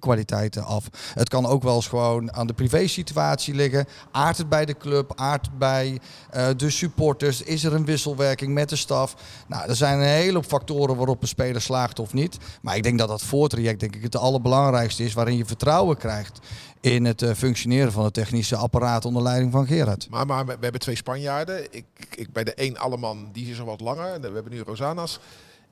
af. Het kan ook wel eens gewoon aan de privé-situatie liggen. Aardt het bij de club, aardt het bij eh, de supporters, is er een wisselwerking met de staf. Nou, er zijn een hele hoop factoren waarop een speler slaagt of niet. Maar ik denk dat dat voortraject denk ik het allerbelangrijkste is, waarin je vertrouwen krijgt in het eh, functioneren van het technische apparaat onder leiding van Gerard. Maar, maar we hebben twee Spanjaarden. Ik, ik, bij de een Alleman, die is er wat langer. We hebben nu Rosanas.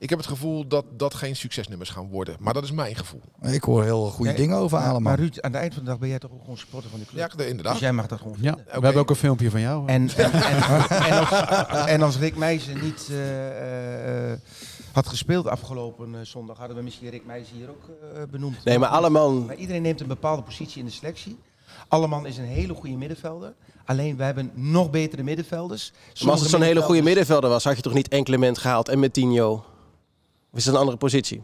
Ik heb het gevoel dat dat geen succesnummers gaan worden. Maar dat is mijn gevoel. Ik hoor heel goede Nee, dingen over maar, allemaal. maar Ruud, aan het eind van de dag ben jij toch ook gewoon supporter van de club? Ja, de- inderdaad. Dus jij mag dat gewoon Ja, we hebben ook een filmpje van jou. En, en, en, en, als, en als Rick Meijzen niet eh, eh, had gespeeld afgelopen eh, zondag, hadden we misschien Rick Meijzen hier ook eh, benoemd. Nee, maar allemaal... Maar iedereen neemt een bepaalde positie in de selectie. Alleman is een hele goede middenvelder. Alleen wij hebben nog betere middenvelders. Maar als het zo'n hele goede middenvelder was, had je toch niet Enklement gehaald en met Tino? Of is het een andere positie?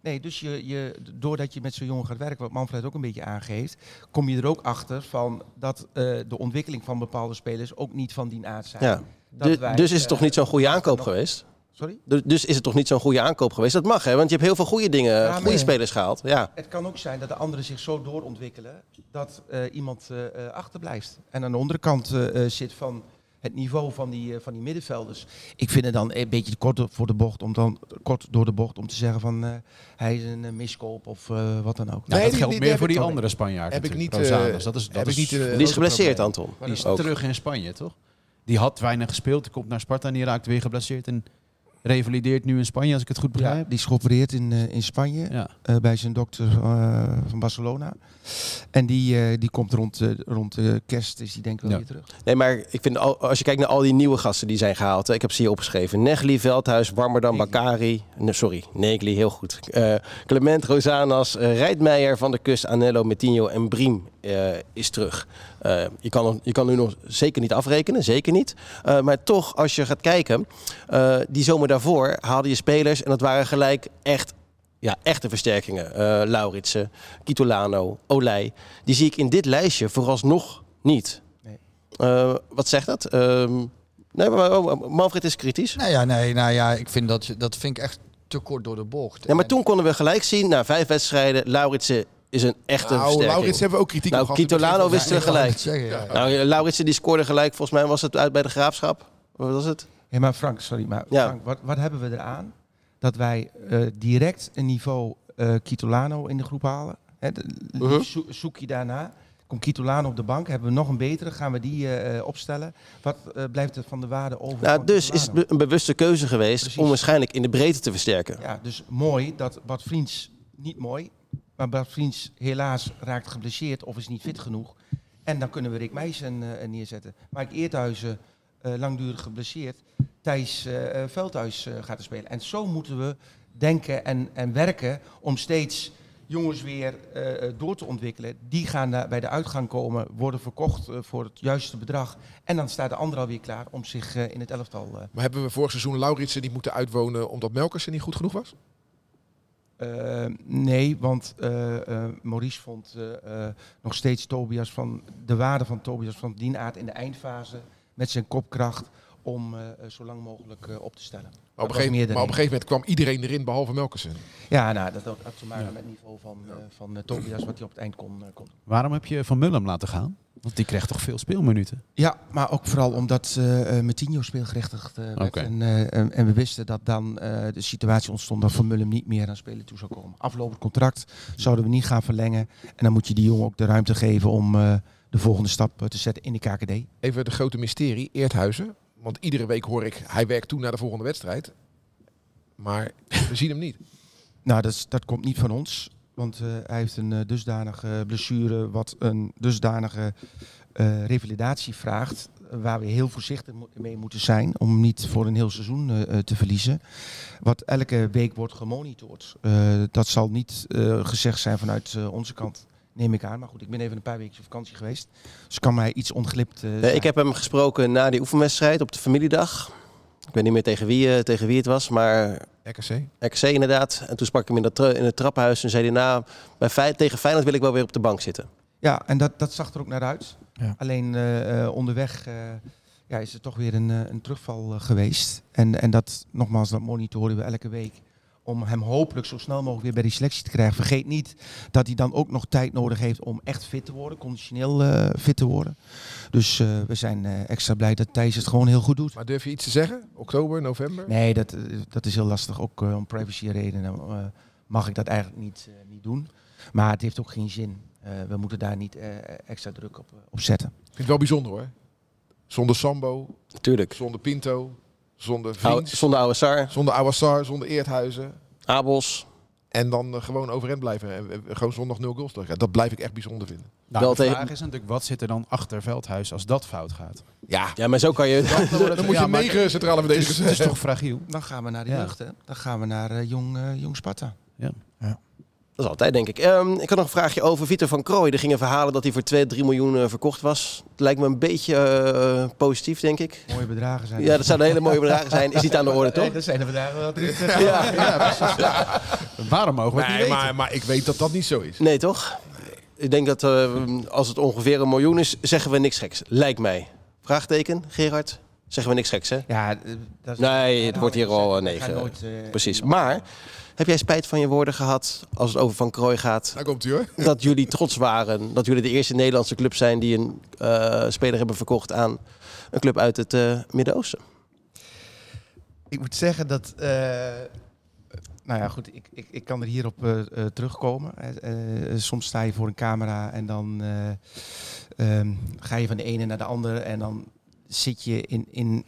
Nee, dus je, je, doordat je met zo'n jongen gaat werken, wat Manfred ook een beetje aangeeft, kom je er ook achter van dat eh, de ontwikkeling van bepaalde spelers ook niet van die aard zijn. Ja. Dat Du- wij, dus is het eh, toch niet zo'n goede aankoop nog- geweest? Sorry? Du- Dus is het toch niet zo'n goede aankoop geweest? Dat mag, hè? Want je hebt heel veel goede dingen, Ja, goede spelers gehaald. Ja. Het kan ook zijn dat de anderen zich zo doorontwikkelen dat eh, iemand eh, eh, achterblijft. En aan de andere kant eh, eh, zit van het niveau van die, eh, van die middenvelders. Ik vind het dan een beetje te kort voor de bocht om dan kort door de bocht om te zeggen van eh, hij is een eh, miskoop of eh, wat dan ook. Nou, dat die- geldt die- meer die voor die andere Spanjaard. heb ik niet, eh, Rosanes. Dat is, dat heb is, ik niet, eh, Die is geblesseerd. Anton. die is Ook. terug in Spanje, toch? Die had weinig gespeeld, die komt naar Sparta en die raakt weer geblesseerd. En revalideert nu in Spanje, als ik het goed Ja, begrijp. die is geopereerd in, eh, in Spanje Ja. eh, bij zijn dokter eh, van Barcelona. En die, eh, die komt rond, rond de kerst, is die denk ik wel Ja. weer terug. Nee, maar ik vind, al- als je kijkt naar al die nieuwe gasten die zijn gehaald. hè, Ik heb ze hier opgeschreven. Negli, Veldhuis, Warmerdam. Bakari. Nee, sorry, Negli, heel goed. Eh, Clement, Rosanas, uh, Rijtmeijer, Van der Kust, Anello, Metinho en Briem eh, is terug. Eh, je, kan, je kan nu nog zeker niet afrekenen, zeker niet. Eh, maar toch, als je gaat kijken, eh, die zomer daarvoor haalde je spelers en dat waren gelijk echt ja, echte versterkingen. Lauritsen, Kitolano, Olij. Die zie ik in dit lijstje vooralsnog niet. Nee. Wat zegt dat? Ehm, nee, maar oh, Manfred is kritisch. Nou ja, nee, nou ja, ik vind dat, dat vind ik echt te kort door de bocht. Ja, maar En- toen konden we gelijk zien, na vijf wedstrijden, Lauritsen is een echte Nou, versterking. Laurits hebben we ook kritiek Nou, op gehad. in het Kitolano begin van wisten we gelijk. zeggen, ja. Nou, Lauritsen die scoorde gelijk, volgens mij was het uit bij de Graafschap. Wat was het? Ja, maar Frank, sorry, maar Ja. Frank, wat, wat hebben we eraan dat wij eh, direct een niveau eh Kitolano in de groep halen? Hè, de- zo- zoek je daarna. Komt Kitolano op de bank, hebben we nog een betere, gaan we die eh, opstellen? Wat eh, blijft er van de waarde over? Nou, dus is het een bewuste keuze geweest Precies. om waarschijnlijk in de breedte te versterken. Ja, dus mooi dat Bart Vriends, niet mooi, maar Bart Vriends helaas raakt geblesseerd of is niet fit genoeg. En dan kunnen we Rick Meijsen eh, neerzetten. Mike Eerthuizen, eh, langdurig geblesseerd. Thijs eh, Veldhuis gaat er spelen. En zo moeten we denken en, en werken om steeds jongens weer door te ontwikkelen. Die gaan bij de uitgang komen, worden verkocht voor het juiste bedrag. En dan staat de ander alweer klaar om zich in het elftal... Maar hebben we vorig seizoen Lauritsen niet moeten uitwonen omdat Melkersen niet goed genoeg was? Eh, nee, want eh, eh, Maurice vond nog steeds Tobias van de waarde van Tobias van Dienaard in de eindfase met zijn kopkracht om zo lang mogelijk eh, op te stellen. Maar op, een gegeven, meer maar dan op een gegeven moment kwam iedereen erin behalve Melkersen. Ja, nou, dat had te maken met het niveau van, eh, van Tobias wat hij op het eind kon, kon. Waarom heb je Van Mullum laten gaan? Want die kreeg toch veel speelminuten? Ja, maar ook vooral omdat eh uh, Metinho speelgerechtigd eh, werd. En, eh, en, en we wisten dat dan eh, de situatie ontstond dat Van Mullum niet meer aan spelen toe zou komen. Aflopend contract zouden we niet gaan verlengen. En dan moet je die jongen ook de ruimte geven om eh, de volgende stap eh, te zetten in de KKD. Even de grote mysterie, Eerthuizen. Want iedere week hoor ik, hij werkt toe naar de volgende wedstrijd. Maar we zien hem niet. Nou, dat, dat komt niet van ons. Want eh, hij heeft een eh, dusdanige blessure, wat een dusdanige eh, revalidatie vraagt. Waar we heel voorzichtig mee moeten zijn om niet voor een heel seizoen te verliezen. Wat elke week wordt gemonitord. Dat zal niet gezegd zijn vanuit onze kant, neem ik aan. Maar goed, ik ben even een paar weken op vakantie geweest. Dus kan mij iets onglipt Nee, ik heb hem gesproken na die oefenwedstrijd op de familiedag. Ik weet niet meer tegen wie, eh, tegen wie het was, maar RKC. RKC inderdaad. En toen sprak ik hem in, dat, tra- in het trappenhuis en zei hij... nou, bij Fey- tegen Feyenoord wil ik wel weer op de bank zitten. Ja, en dat, dat zag er ook naar uit. Ja. Alleen eh, eh, onderweg eh, ja, is er toch weer een, een terugval geweest. En, en dat, nogmaals, dat monitoren we elke week. Om hem hopelijk zo snel mogelijk weer bij die selectie te krijgen. Vergeet niet dat hij dan ook nog tijd nodig heeft om echt fit te worden. Conditioneel eh, fit te worden. Dus eh, we zijn eh, extra blij dat Thijs het gewoon heel goed doet. Maar durf je iets te zeggen? Oktober, november? Nee, dat, dat is heel lastig. Ook om privacy redenen eh, mag ik dat eigenlijk niet, eh, niet doen. Maar het heeft ook geen zin. Eh, we moeten daar niet eh, extra druk op, op zetten. Ik vind het wel bijzonder hoor. Zonder Sambo, Natuurlijk. zonder Pinto, zonder Vriends, Zonder oude Sar, zonder Awassar, zonder Eerthuizen. Abels. En dan eh, gewoon overeind blijven. En eh, gewoon zondag nul goals tegen. Dat blijf ik echt bijzonder vinden. Nou, de tegen- vraag is natuurlijk, wat zit er dan achter Veldhuis als dat fout gaat? Ja, Ja, maar zo kan je... dan moet je Ja, maar negen centrale Het is, verdedigers het is toch fragiel? Dan gaan we naar de Ja. jeugd, hè? Dan gaan we naar eh, jong, eh, jong Sparta. Dat is altijd, denk ik. Ehm, ik had nog een vraagje over Vitor van Krooij. Er gingen verhalen dat hij voor 2, 3 miljoen eh, verkocht was. Het lijkt me een beetje eh, positief, denk ik. Mooie bedragen zijn Ja, dat zouden hele mooie bedragen zijn. Is niet aan de orde, toch? dat zijn de bedragen. Wat Ja. Waarom mogen we het niet Nee, weten? maar, maar ik weet dat dat niet zo is. Nee, toch? Ik denk dat eh, als het ongeveer een miljoen is, zeggen we niks geks. Lijkt mij. Vraagteken, Gerard? Zeggen we niks geks, hè? Ja, dat is- Nee, het wordt hier al, negen. Precies. Maar heb jij spijt van je woorden gehad als het over Van Krooi gaat? Daar komt hij hoor. Dat jullie trots waren. Dat jullie de eerste Nederlandse club zijn die een eh, speler hebben verkocht aan een club uit het eh, Midden-Oosten. Ik moet zeggen dat. eh, nou ja, goed, ik, ik, ik kan er hierop eh, eh, terugkomen. Soms sta je voor een camera en dan eh, ehm, ga je van de ene naar de andere. En dan zit je in, in,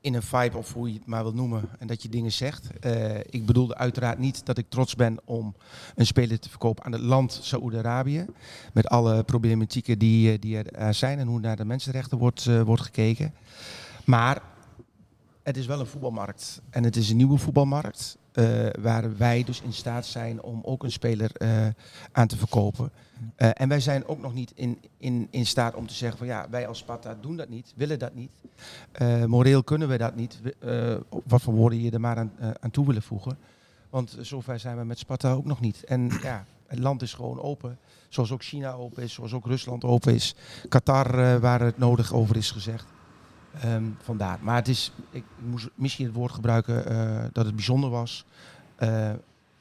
in een vibe, of hoe je het maar wil noemen, en dat je dingen zegt. Eh, ik bedoelde uiteraard niet dat ik trots ben om een speler te verkopen aan het land Saoedi-Arabië. Met alle problematieken die, eh, die er zijn en hoe naar de mensenrechten wordt, eh, wordt gekeken. Maar het is wel een voetbalmarkt. En het is een nieuwe voetbalmarkt. waar wij dus in staat zijn om ook een speler aan te verkopen. Eh, en wij zijn ook nog niet in, in, in staat om te zeggen van ja, wij als Sparta doen dat niet, willen dat niet. Eh, moreel kunnen we dat niet. Eh, wat voor woorden je er maar aan, aan toe willen voegen. Want zover zijn we met Sparta ook nog niet. En ja, het land is gewoon open. Zoals ook China open is, zoals ook Rusland open is. Qatar, waar het nodig over is gezegd. Ehm, vandaar. Maar het is, ik moest misschien het woord gebruiken dat het bijzonder was.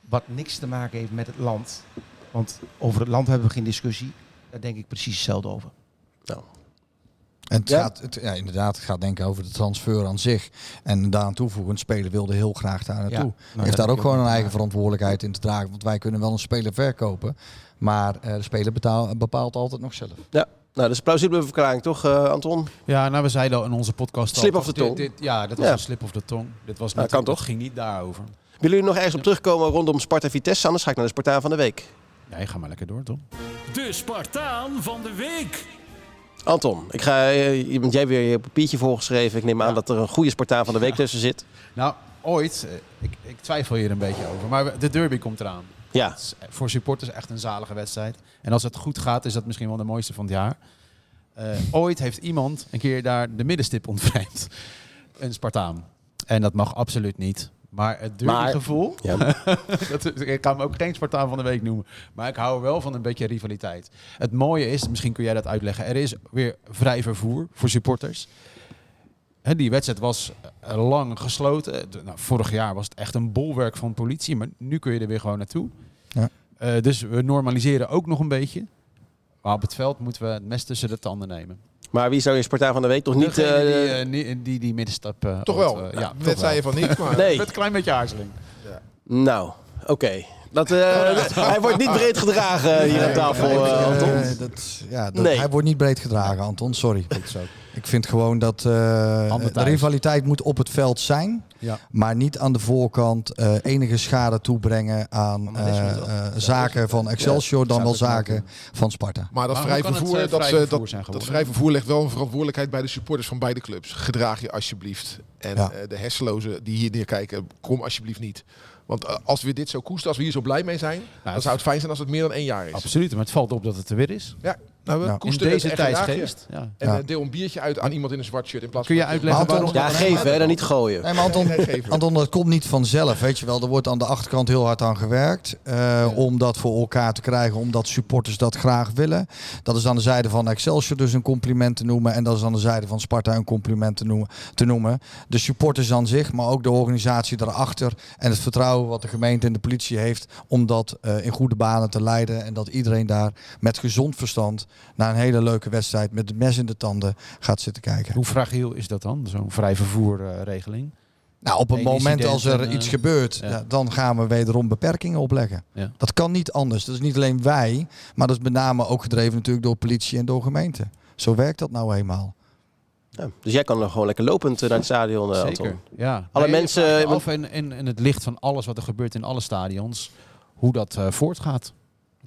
Wat niks te maken heeft met het land. Want over het land hebben we geen discussie. Daar denk ik precies hetzelfde over. Nou, En het Ja? gaat, het, ja, inderdaad, het gaat denk ik over de transfer aan zich. En daaraan toevoegend, speler wilde heel graag daar naartoe. Ja, nou, heeft daar ook gewoon ook een eigen verantwoordelijkheid in te dragen. Want wij kunnen wel een speler verkopen. Maar eh, de speler betaal- bepaalt altijd nog zelf. Ja, nou, dat is een plausibele verklaring, toch, eh, Anton? Ja, nou we zeiden al in onze podcast al, Slip of the dit- tong. dit- ja, dat was Ja. een slip of the tong. Dit was Ja, niet, kan dat toch? ging niet daarover. Willen jullie nog ergens op terugkomen rondom Sparta Vitesse? Anders ga ik naar de Spartaan van de Week. Nee, ga maar lekker door, Tom. De Spartaan van de week. Anton, ik ga, eh, want jij hebt weer je papiertje voorgeschreven. Ik neem aan dat er een goede Spartaan van de Week tussen zit. Nou, ooit, eh, ik, ik twijfel hier een beetje over, maar de derby komt eraan. Ja, is voor supporters echt een zalige wedstrijd. En als het goed gaat, is dat misschien wel de mooiste van het jaar. Eh, ooit heeft iemand een keer daar de middenstip ontvreemd. Een Spartaan. En dat mag absoluut niet. Maar het Maar- derbygevoel, ja. dat, ik kan hem ook geen Spartaan van de week noemen. Maar ik hou er wel van een beetje rivaliteit. Het mooie is, misschien kun jij dat uitleggen, er is weer vrij vervoer voor supporters. Hè, die wedstrijd was eh, lang gesloten. De- Nou, vorig jaar was het echt een bolwerk van politie, maar nu kun je er weer gewoon naartoe. Ja. Eh, dus we normaliseren ook nog een beetje. Maar op het veld moeten we het mes tussen de tanden nemen. Maar wie zou je Spartaan van de Week toch niet... Degene eh, die, eh, die, die, die middenstap... eh, Toch wel. ja, Net toch zei je van niet, maar... nee, Met een klein beetje aarzeling. nou, oké. Dat, eh, hij wordt niet breed gedragen hier aan tafel, eh, Anton. Dat, ja, dat, Nee. Hij wordt niet breed gedragen, Anton. Sorry. Goed zo. Ik vind gewoon dat eh, de rivaliteit moet op het veld zijn. Ja. Maar niet aan de voorkant eh, enige schade toebrengen aan is eh, zaken van Excelsior dan wel zaken van Sparta. Maar dat Maar vrij het, vervoer, dat, vrij vervoer dat, dat vrij vervoer legt wel een verantwoordelijkheid bij de supporters van beide clubs. Gedraag je alsjeblieft. En Ja. eh, de hersenlozen die hier neerkijken, kom alsjeblieft niet. Want als we dit zo koesten, als we hier zo blij mee zijn, dan het- zou het fijn zijn als het meer dan één jaar is. Absoluut, maar het valt op dat het er weer is. Ja, nou, we koesteren het deze tijdsgeest. Ja. En Ja. eh, deel een biertje uit aan iemand in een zwart shirt in plaats Kun je van... uitleggen waarom... Anton- Ja, geven, hè, dan niet gooien. Nee, maar Anton, Nee. Anton, dat komt niet vanzelf, weet je wel. Er wordt aan de achterkant heel hard aan gewerkt. eh, Om dat voor elkaar te krijgen, omdat supporters dat graag willen. Dat is aan de zijde van Excelsior dus een compliment te noemen. En dat is aan de zijde van Sparta een compliment te noemen. Te noemen. De supporters aan zich, maar ook de organisatie daarachter. En het vertrouwen wat de gemeente en de politie heeft om dat eh, in goede banen te leiden. En dat iedereen daar met gezond verstand naar een hele leuke wedstrijd met het mes in de tanden gaat zitten kijken. Hoe fragiel is dat dan, zo'n vrij vervoerregeling? Nou, op het moment als er en, iets eh, gebeurt, ja. dan gaan we wederom beperkingen opleggen. Ja. Dat kan niet anders. Dat is niet alleen wij, maar dat is met name ook gedreven natuurlijk door politie en door gemeente. Zo werkt dat nou eenmaal. Ja, dus jij kan nog gewoon lekker lopend eh, naar het stadion, eh, Zeker, Anton. ja. Alle Nee, mensen- af in, in, in het licht van alles wat er gebeurt in alle stadions, hoe dat voortgaat.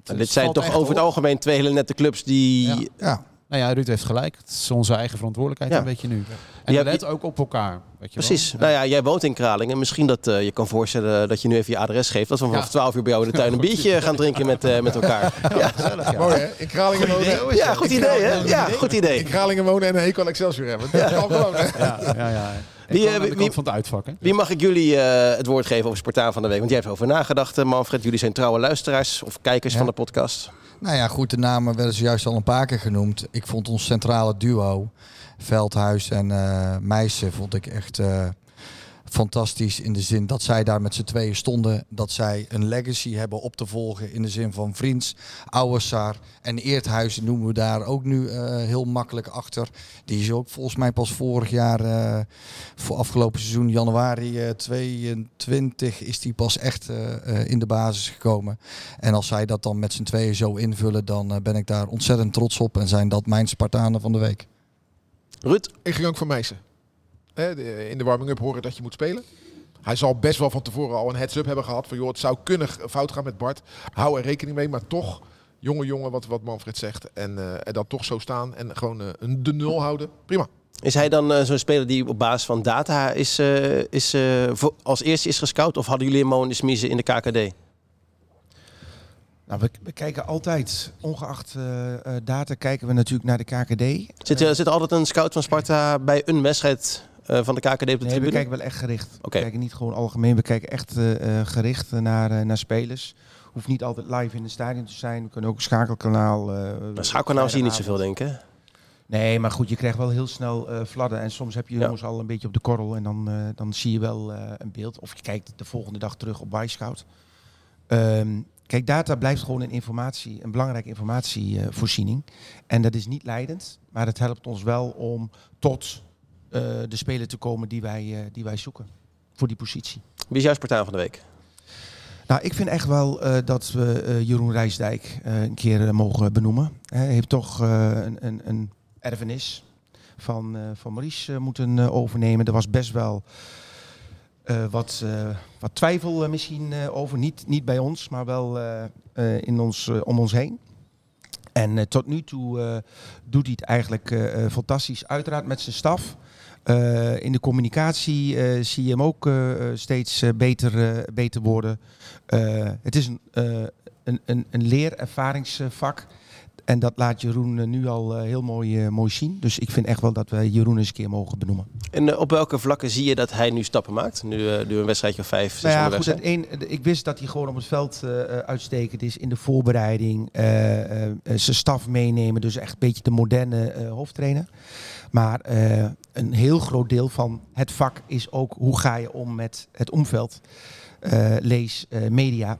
En het dit zijn toch over het algemeen twee hele nette clubs die... Ja. Ja, Nou ja, Ruud heeft gelijk. Het is onze eigen verantwoordelijkheid, Ja. een beetje nu. En Ja, let je- ook op elkaar. Weet je Precies. Wel? Nou ja, jij woont in Kralingen. Misschien dat eh, je kan voorstellen dat je nu even je adres geeft. Dat we vanaf Ja. 12 uur bij jou in de tuin een biertje gaan drinken met, eh, met elkaar. Ja, Mooi hè? In Kralingen wonen. ja goed idee hè? Ja, goed In idee. Kralingen wonen en een hekel Excelsior hebben. Dat kan gewoon hè? Ja, ja, ja. Wie, eh, aan de kant van het uitvak, hè? Wie mag ik jullie eh, het woord geven over Spartaan van de Week? Want jij hebt erover nagedacht, eh, Manfred. Jullie zijn trouwe luisteraars of kijkers Ja. van de podcast. nou ja, goed, de namen werden zojuist al een paar keer genoemd. Ik vond ons centrale duo, Veldhuis en eh Meijsen, vond ik echt eh, fantastisch. In de zin dat zij daar met z'n tweeën stonden. Dat zij een legacy hebben op te volgen in de zin van Vriends, Ouwessaar en Eerthuizen noemen we daar ook nu eh, heel makkelijk achter. Die is ook volgens mij pas vorig jaar, eh, voor afgelopen seizoen, januari eh 22, is die pas echt eh, eh, in de basis gekomen. En als zij dat dan met z'n tweeën zo invullen, dan eh, ben ik daar ontzettend trots op. En zijn dat mijn Spartanen van de week. Ruud? Ik ging voor Meijsen. In de warming-up horen dat je moet spelen. Hij zal best wel van tevoren al een heads-up hebben gehad. Van joh, het zou kunnen fout gaan met Bart. Hou er rekening mee. Maar toch, jonge jongen, wat, wat Manfred zegt. En, eh, en dan toch zo staan en gewoon een de nul houden. Prima. Is hij dan eh, zo'n speler die op basis van data is, eh, is, eh, voor- als eerste is gescout? Of hadden jullie hem eens miezen in de KKD? Nou, we, we kijken altijd, ongeacht data, kijken we natuurlijk naar de KKD. Zit, er zit er altijd een scout van Sparta bij een wedstrijd eh, van de KKD op de Nee, we tribune? kijken wel echt gericht. We kijken niet gewoon algemeen. We kijken echt eh, eh, gericht naar, naar spelers. Hoeft niet altijd live in het stadion te zijn. We kunnen ook een schakelkanaal. Maar schouwkanaal zie je niet zoveel, denk ik. hè? Nee, maar goed, je krijgt wel heel snel eh fladden. En soms heb je Ja. jongens al een beetje op de korrel. En dan, dan zie je wel een beeld. Of je kijkt de volgende dag terug op Wisecout. Ehm kijk, data blijft gewoon een informatie, een belangrijke informatievoorziening. en dat is niet leidend. Maar het helpt ons wel om tot de speler te komen die wij, eh, die wij zoeken. Voor die positie. Wie is jouw Spartaan van de week? Nou, ik vind echt wel eh, dat we eh, Jeroen Rijsdijk eh, een keer eh, mogen benoemen. Hij heeft toch eh, een, een, een erfenis van, eh, van Maurice eh, moeten eh, overnemen. Er was best wel eh, wat, eh, wat twijfel eh, misschien eh, over. Niet, niet bij ons, maar wel eh, eh, in ons, eh, om ons heen. En eh, tot nu toe eh, doet hij het eigenlijk eh, eh, fantastisch. Uiteraard met zijn staf. Eh, in de communicatie eh, zie je hem ook eh, steeds beter, beter worden. Het is een, een, een, een leerervaringsvak. En dat laat Jeroen nu al heel mooi, mooi zien. Dus ik vind echt wel dat we Jeroen eens een keer mogen benoemen. En op welke vlakken zie je dat hij nu stappen maakt? Nu, nu een wedstrijdje of vijf, zes Nou ja, goed, ik wist dat hij gewoon op het veld uitstekend is in de voorbereiding. eh, zijn staf meenemen, dus echt een beetje de moderne hoofdtrainer. Maar eh, een heel groot deel van het vak is ook hoe ga je om met het omveld. Eh, lees eh, media.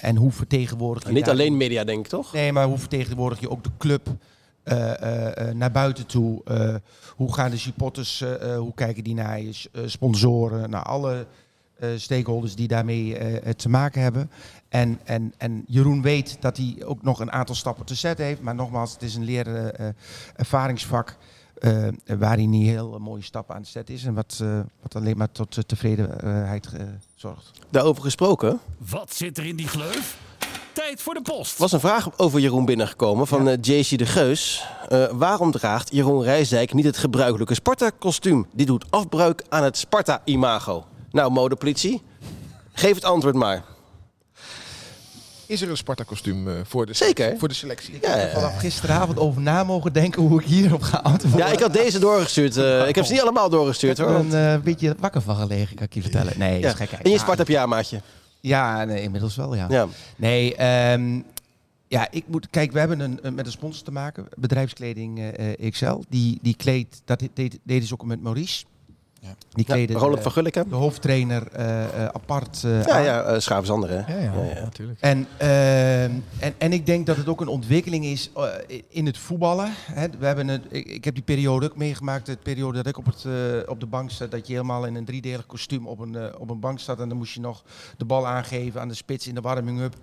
En hoe vertegenwoordig je Nou, niet daar- alleen media, denk ik, toch? Nee, maar hoe vertegenwoordig je ook de club naar buiten toe? Hoe gaan de supporters, hoe kijken die naar je? Sponsoren, naar alle eh, stakeholders die daarmee te maken hebben. En, en, en Jeroen weet dat hij ook nog een aantal stappen te zetten heeft. Maar nogmaals, het is een leren ervaringsvak. Eh, waar hij niet heel mooie stappen aan het zetten is. En wat, eh, wat alleen maar tot eh, tevredenheid zorgt. Daarover gesproken. Wat zit er in die gleuf? Tijd voor de post. was een vraag over Jeroen binnengekomen van eh, JC de Geus. Eh, waarom draagt Jeroen Rijsdijk niet het gebruikelijke Sparta-kostuum? Die doet afbreuk aan het Sparta-imago. Nou, modepolitie, geef het antwoord maar. Is er een Sparta-kostuum eh, voor, de Zeker. voor de selectie? Ja, ja, ja. Vanaf gisteravond over na mogen denken hoe ik hierop ga antwoorden. Ja, ik had deze doorgestuurd. eh, ik heb ze niet allemaal doorgestuurd Ik hoor. heb want- er een eh, beetje wakker van gelegen, kan ik je vertellen. Nee, ja. dat is gekheid. En je Ja, Sparta-pyjamaatje. Ja, nee, inmiddels wel, ja. Ja. Nee, ehm, ja, ik moet... Kijk, we hebben een, een- met een sponsor te maken. Bedrijfskleding eh, eh, XL. Die, die kleedt... Dat deed, deden ze ook met Maurice. Ja. Die Ja, Roland de, van de hoofdtrainer eh, eh, apart eh, Ja, aan. ja, eh Schaafzander hè. Ja, ja, Ja, ja. natuurlijk. En, ehm, en, en ik denk dat het ook een ontwikkeling is eh, in het voetballen. Hè. We hebben het, ik, ik heb die periode ook meegemaakt, de periode dat ik op, het, eh, op de bank zat, dat je helemaal in een driedelig kostuum op een, eh, op een bank zat. En dan moest je nog de bal aangeven aan de spits in de warming-up.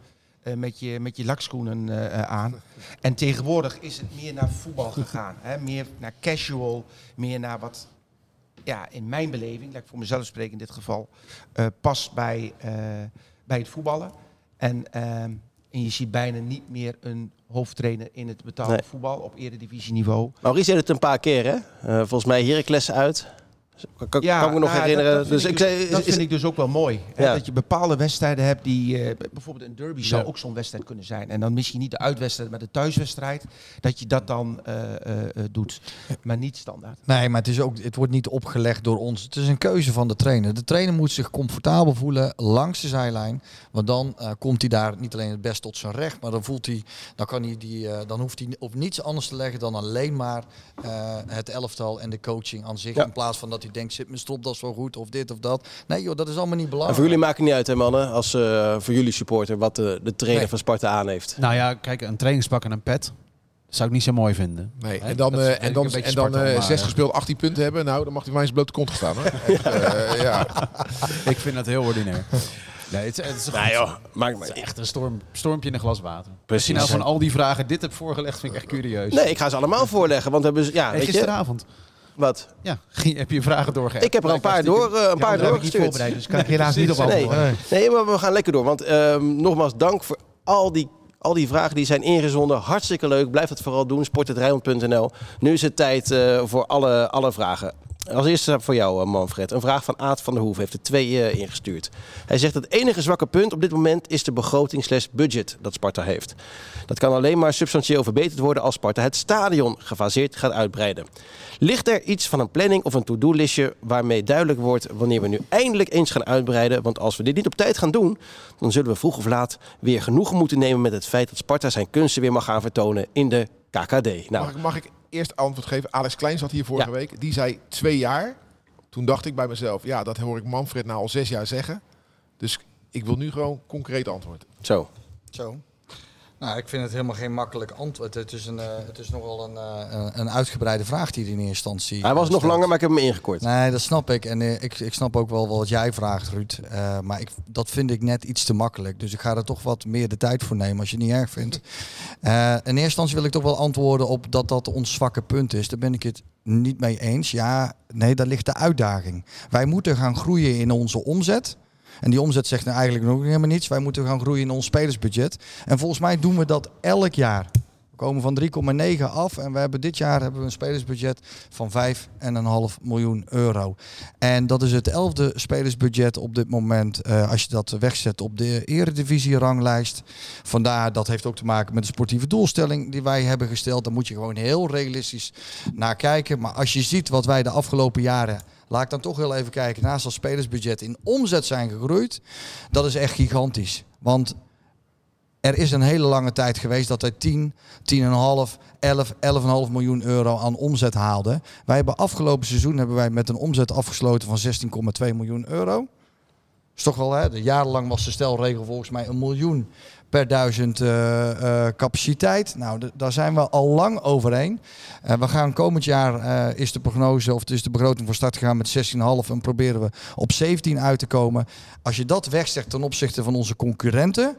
eh, met, je, met je lakschoenen eh, eh, aan. En tegenwoordig is het meer naar voetbal gegaan. Hè? Meer naar casual, meer naar wat ja, in mijn beleving, laat ik voor mezelf spreken in dit geval, eh past bij, eh, bij het voetballen. En, ehm, en je ziet bijna niet meer een hoofdtrainer in het betaalde Nee. voetbal op eredivisieniveau. Maurice deed het een paar keer hè. Eh, volgens mij Heracles uit. Kan, kan, kan ik me nog nou ja, herinneren. Dat, dat dus vind, ik ik, dus, zei, dat is- vind ik dus ook wel mooi. hè, Ja. dat je bepaalde wedstrijden hebt die... eh, bijvoorbeeld een derby zou Ja. ook zo'n wedstrijd kunnen zijn. En dan misschien niet de uitwedstrijd, maar de thuiswedstrijd. Dat je dat dan eh, eh, eh, doet. Maar niet standaard. Nee, maar het, is ook, het wordt niet opgelegd door ons. Het is een keuze van de trainer. De trainer moet zich comfortabel voelen langs de zijlijn. Want dan eh, komt hij daar niet alleen het best tot zijn recht, maar dan voelt hij, dan kan hij die, eh, dan hoeft hij op niets anders te leggen dan alleen maar eh, het elftal en de coaching aan zich. Ja. In plaats van dat hij denkt, zit mijn stropdas wel goed of dit of dat. Nee joh, dat is allemaal niet En belangrijk. voor jullie maakt het niet uit hè mannen, als eh, voor jullie supporter wat de, de trainer Nee. van Sparta aan heeft. Nou ja, kijk, een trainingspak en een pet zou ik niet zo mooi vinden. Nee, en dan, eh, vind en ik dan, en dan eh, om, zes gespeeld, 18 punten hebben. Nou, dan mag hij mij eens blote kont gestaan. Eh, ja. Ik vind dat heel ordinair. Nee, het, is- het is Nou goed- joh, maakt het is me... echt een storm, stormpje in een glas water. Als Precies. je nou van al die vragen dit hebt voorgelegd, vind ik echt curieus. Nee, ik ga ze allemaal voorleggen, want we hebben... ze- Ja, weet je, gisteravond wat? ja, heb je vragen doorgegeven? Ik heb er een paar, door, eh, een paar doorgestuurd. voorbereid, dus kan ik helaas niet op Nee. antwoorden. Nee, maar we gaan lekker door. Want ehm, nogmaals, dank voor al die, al die vragen die zijn ingezonden. Hartstikke leuk. Blijf het vooral doen. Sport.rijnmond.nl. Nu is het tijd eh, voor alle, alle vragen. Als eerste voor jou, eh, Manfred. Een vraag van Aad van der Hoef heeft er twee eh, ingestuurd. Hij zegt het enige zwakke punt op dit moment is de begroting budget dat Sparta heeft. Dat kan alleen maar substantieel verbeterd worden als Sparta het stadion gefaseerd gaat uitbreiden. Ligt er iets van een planning of een to-do-listje waarmee duidelijk wordt wanneer we nu eindelijk eens gaan uitbreiden? Want als we dit niet op tijd gaan doen, dan zullen we vroeg of laat weer genoegen moeten nemen met het feit dat Sparta zijn kunsten weer mag gaan vertonen in de KKD. Nou, ik, mag ik eerst antwoord geven? Alex Klein zat hier vorige Ja. week. Die zei twee jaar. Toen dacht ik bij mezelf, ja, dat hoor ik Manfred nou al zes jaar zeggen. Dus ik wil nu gewoon concreet antwoord. zo. Zo. Nou, ik vind het helemaal geen makkelijk antwoord. Het is, een, eh, het is nogal een, eh, een- een uitgebreide vraag die hij in eerste instantie Hij was eh, nog langer, maar ik heb hem ingekort. Nee, dat snap ik. En ik, ik snap ook wel wat jij vraagt, Ruud. Maar ik, dat vind ik net iets te makkelijk. Dus ik ga er toch wat meer de tijd voor nemen als je het niet erg vindt. In eerste instantie wil ik toch wel antwoorden op dat dat ons zwakke punt is. Daar ben ik het niet mee eens. Ja, nee, daar ligt de uitdaging. Wij moeten gaan groeien in onze omzet. En die omzet zegt nou eigenlijk nog helemaal niets. Wij moeten gaan groeien in ons spelersbudget. En volgens mij doen we dat elk jaar. We komen van 3,9 af en we hebben dit jaar hebben we een spelersbudget van 5,5 miljoen euro. En dat is het elfde spelersbudget op dit moment eh, als je dat wegzet op de eredivisie-ranglijst. Vandaar, dat heeft ook te maken met de sportieve doelstelling die wij hebben gesteld. Daar moet je gewoon heel realistisch naar kijken. Maar als je ziet wat wij de afgelopen jaren, laat ik dan toch heel even kijken, naast dat spelersbudget in omzet zijn gegroeid. Dat is echt gigantisch. Want er is een hele lange tijd geweest dat wij 10, 10,5, 11, 11,5 miljoen euro aan omzet haalden. Wij hebben afgelopen seizoen hebben wij met een omzet afgesloten van 16,2 miljoen euro. Is toch wel, hè? Jarenlang was de stelregel volgens mij een miljoen per duizend eh, eh, capaciteit. Nou, daar zijn we al lang overheen. Eh, we gaan komend jaar, is de prognose, of is de begroting van start gegaan met 16,5 en proberen we op 17 uit te komen. Als je dat wegzegt ten opzichte van onze concurrenten,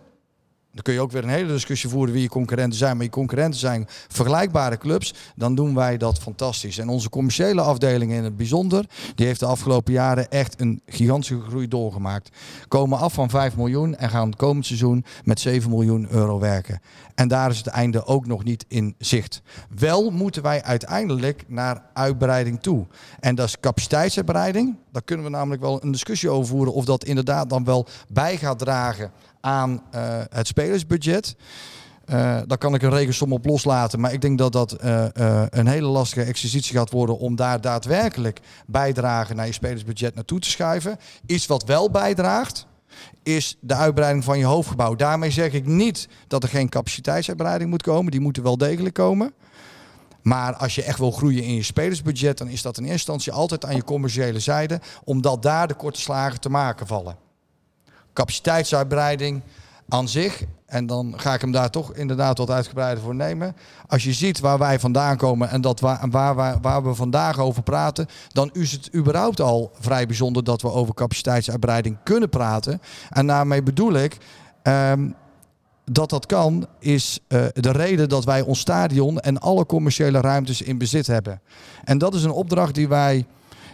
dan kun je ook weer een hele discussie voeren wie je concurrenten zijn. Maar je concurrenten zijn vergelijkbare clubs. Dan doen wij dat fantastisch. En onze commerciële afdeling in het bijzonder, die heeft de afgelopen jaren echt een gigantische groei doorgemaakt. Komen af van 5 miljoen en gaan komend seizoen met 7 miljoen euro werken. En daar is het einde ook nog niet in zicht. Wel moeten wij uiteindelijk naar uitbreiding toe. En dat is capaciteitsuitbreiding. Daar kunnen we namelijk wel een discussie over voeren of dat inderdaad dan wel bij gaat dragen aan eh, het spelersbudget. Eh, daar kan ik een rekensom op loslaten. Maar ik denk dat dat eh, een hele lastige exercitie gaat worden om daar daadwerkelijk bijdragen naar je spelersbudget naartoe te schuiven. Iets wat wel bijdraagt, is de uitbreiding van je hoofdgebouw. Daarmee zeg ik niet dat er geen capaciteitsuitbreiding moet komen. Die moeten wel degelijk komen. Maar als je echt wil groeien in je spelersbudget, dan is dat in eerste instantie altijd aan je commerciële zijde, omdat daar de korte slagen te maken vallen. Capaciteitsuitbreiding aan zich, en dan ga ik hem daar toch inderdaad wat uitgebreider voor nemen. Als je ziet waar wij vandaan komen en dat waar, waar, waar, we vandaag over praten, dan is het überhaupt al vrij bijzonder dat we over capaciteitsuitbreiding kunnen praten. En daarmee bedoel ik. ehm, dat dat kan, is eh, de reden dat wij ons stadion en alle commerciële ruimtes in bezit hebben. En dat is een opdracht die wij,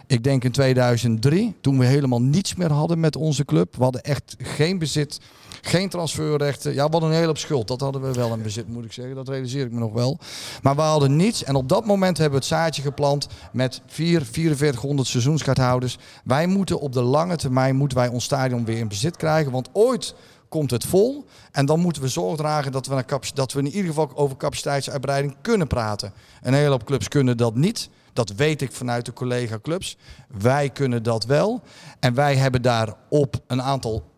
ik denk in 2003, toen we helemaal niets meer hadden met onze club. We hadden echt geen bezit, geen transferrechten. Ja, we hadden een hele hoop schuld. Dat hadden we wel in bezit, moet ik zeggen. Dat realiseer ik me nog wel. Maar we hadden niets. En op dat moment hebben we het zaadje geplant met 4, 4400 seizoenskaarthouders. Wij moeten op de lange termijn moeten wij ons stadion weer in bezit krijgen. Want ooit komt het vol. En dan moeten we zorg dragen dat we, dat we in ieder geval over capaciteitsuitbreiding kunnen praten. Een hele hoop clubs kunnen dat niet. Dat weet ik vanuit de collega-clubs. Wij kunnen dat wel. En wij hebben daarop een aantal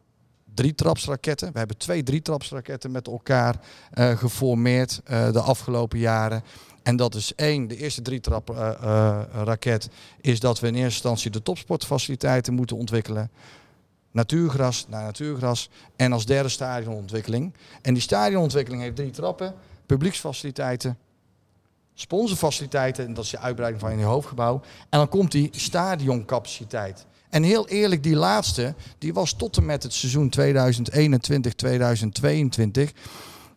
drietrapsraketten. We hebben twee drietrapsraketten met elkaar eh, geformeerd eh, de afgelopen jaren. En dat is één, de eerste drietrap eh, is dat we in eerste instantie de topsportfaciliteiten moeten ontwikkelen. Natuurgras naar natuurgras. En als derde stadionontwikkeling. En die stadionontwikkeling heeft drie trappen. Publieksfaciliteiten, sponsorfaciliteiten, en dat is de uitbreiding van je hoofdgebouw. En dan komt die stadioncapaciteit. En heel eerlijk, die laatste, die was tot en met het seizoen 2021-2022.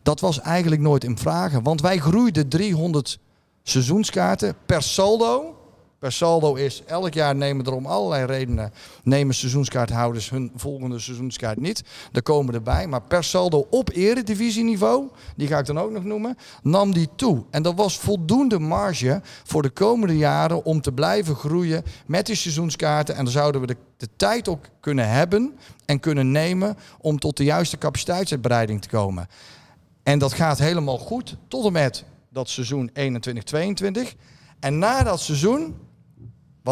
Dat was eigenlijk nooit in vragen. Want wij groeiden 300 seizoenskaarten per saldo per saldo is, elk jaar nemen er om allerlei redenen, nemen seizoenskaarthouders hun volgende seizoenskaart niet. Daar komen erbij. Maar per saldo op eredivisieniveau, die ga ik dan ook nog noemen, nam die toe. En dat was voldoende marge voor de komende jaren om te blijven groeien met die seizoenskaarten. En dan zouden we de, de tijd ook kunnen hebben en kunnen nemen om tot de juiste capaciteitsuitbreiding te komen. En dat gaat helemaal goed tot en met dat seizoen 21-22. En na dat seizoen,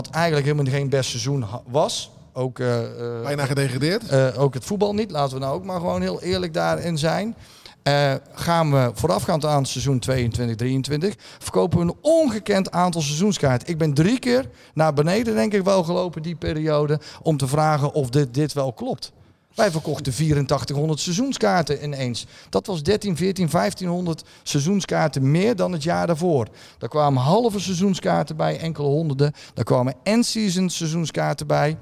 wat eigenlijk helemaal geen best seizoen was, ook, eh, eh, Bijna gedegradeerd. eh, ook het voetbal niet, laten we nou ook maar gewoon heel eerlijk daarin zijn. Gaan we voorafgaand aan het seizoen 22-23 verkopen we een ongekend aantal seizoenskaarten. Ik ben drie keer naar beneden denk ik wel gelopen die periode om te vragen of dit, dit wel klopt. Wij verkochten 8400 seizoenskaarten ineens. Dat was 13, 14, 1500 seizoenskaarten meer dan het jaar daarvoor. Daar kwamen halve seizoenskaarten bij, enkele honderden. Daar kwamen end-season seizoenskaarten bij.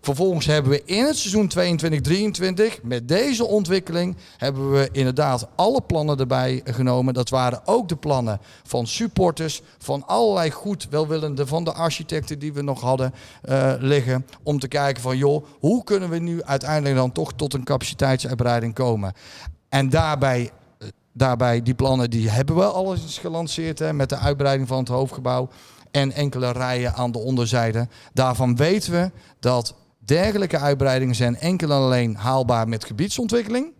Vervolgens hebben we in het seizoen 22-23 met deze ontwikkeling hebben we inderdaad alle plannen erbij genomen. Dat waren ook de plannen van supporters, van allerlei goed welwillenden, van de architecten die we nog hadden eh, liggen. Om te kijken van joh, hoe kunnen we nu uiteindelijk dan toch tot een capaciteitsuitbreiding komen. En daarbij eh, daarbij, die plannen die hebben we al eens gelanceerd hè, met de uitbreiding van het hoofdgebouw en enkele rijen aan de onderzijde. Daarvan weten we dat dergelijke uitbreidingen zijn enkel en alleen haalbaar met gebiedsontwikkeling.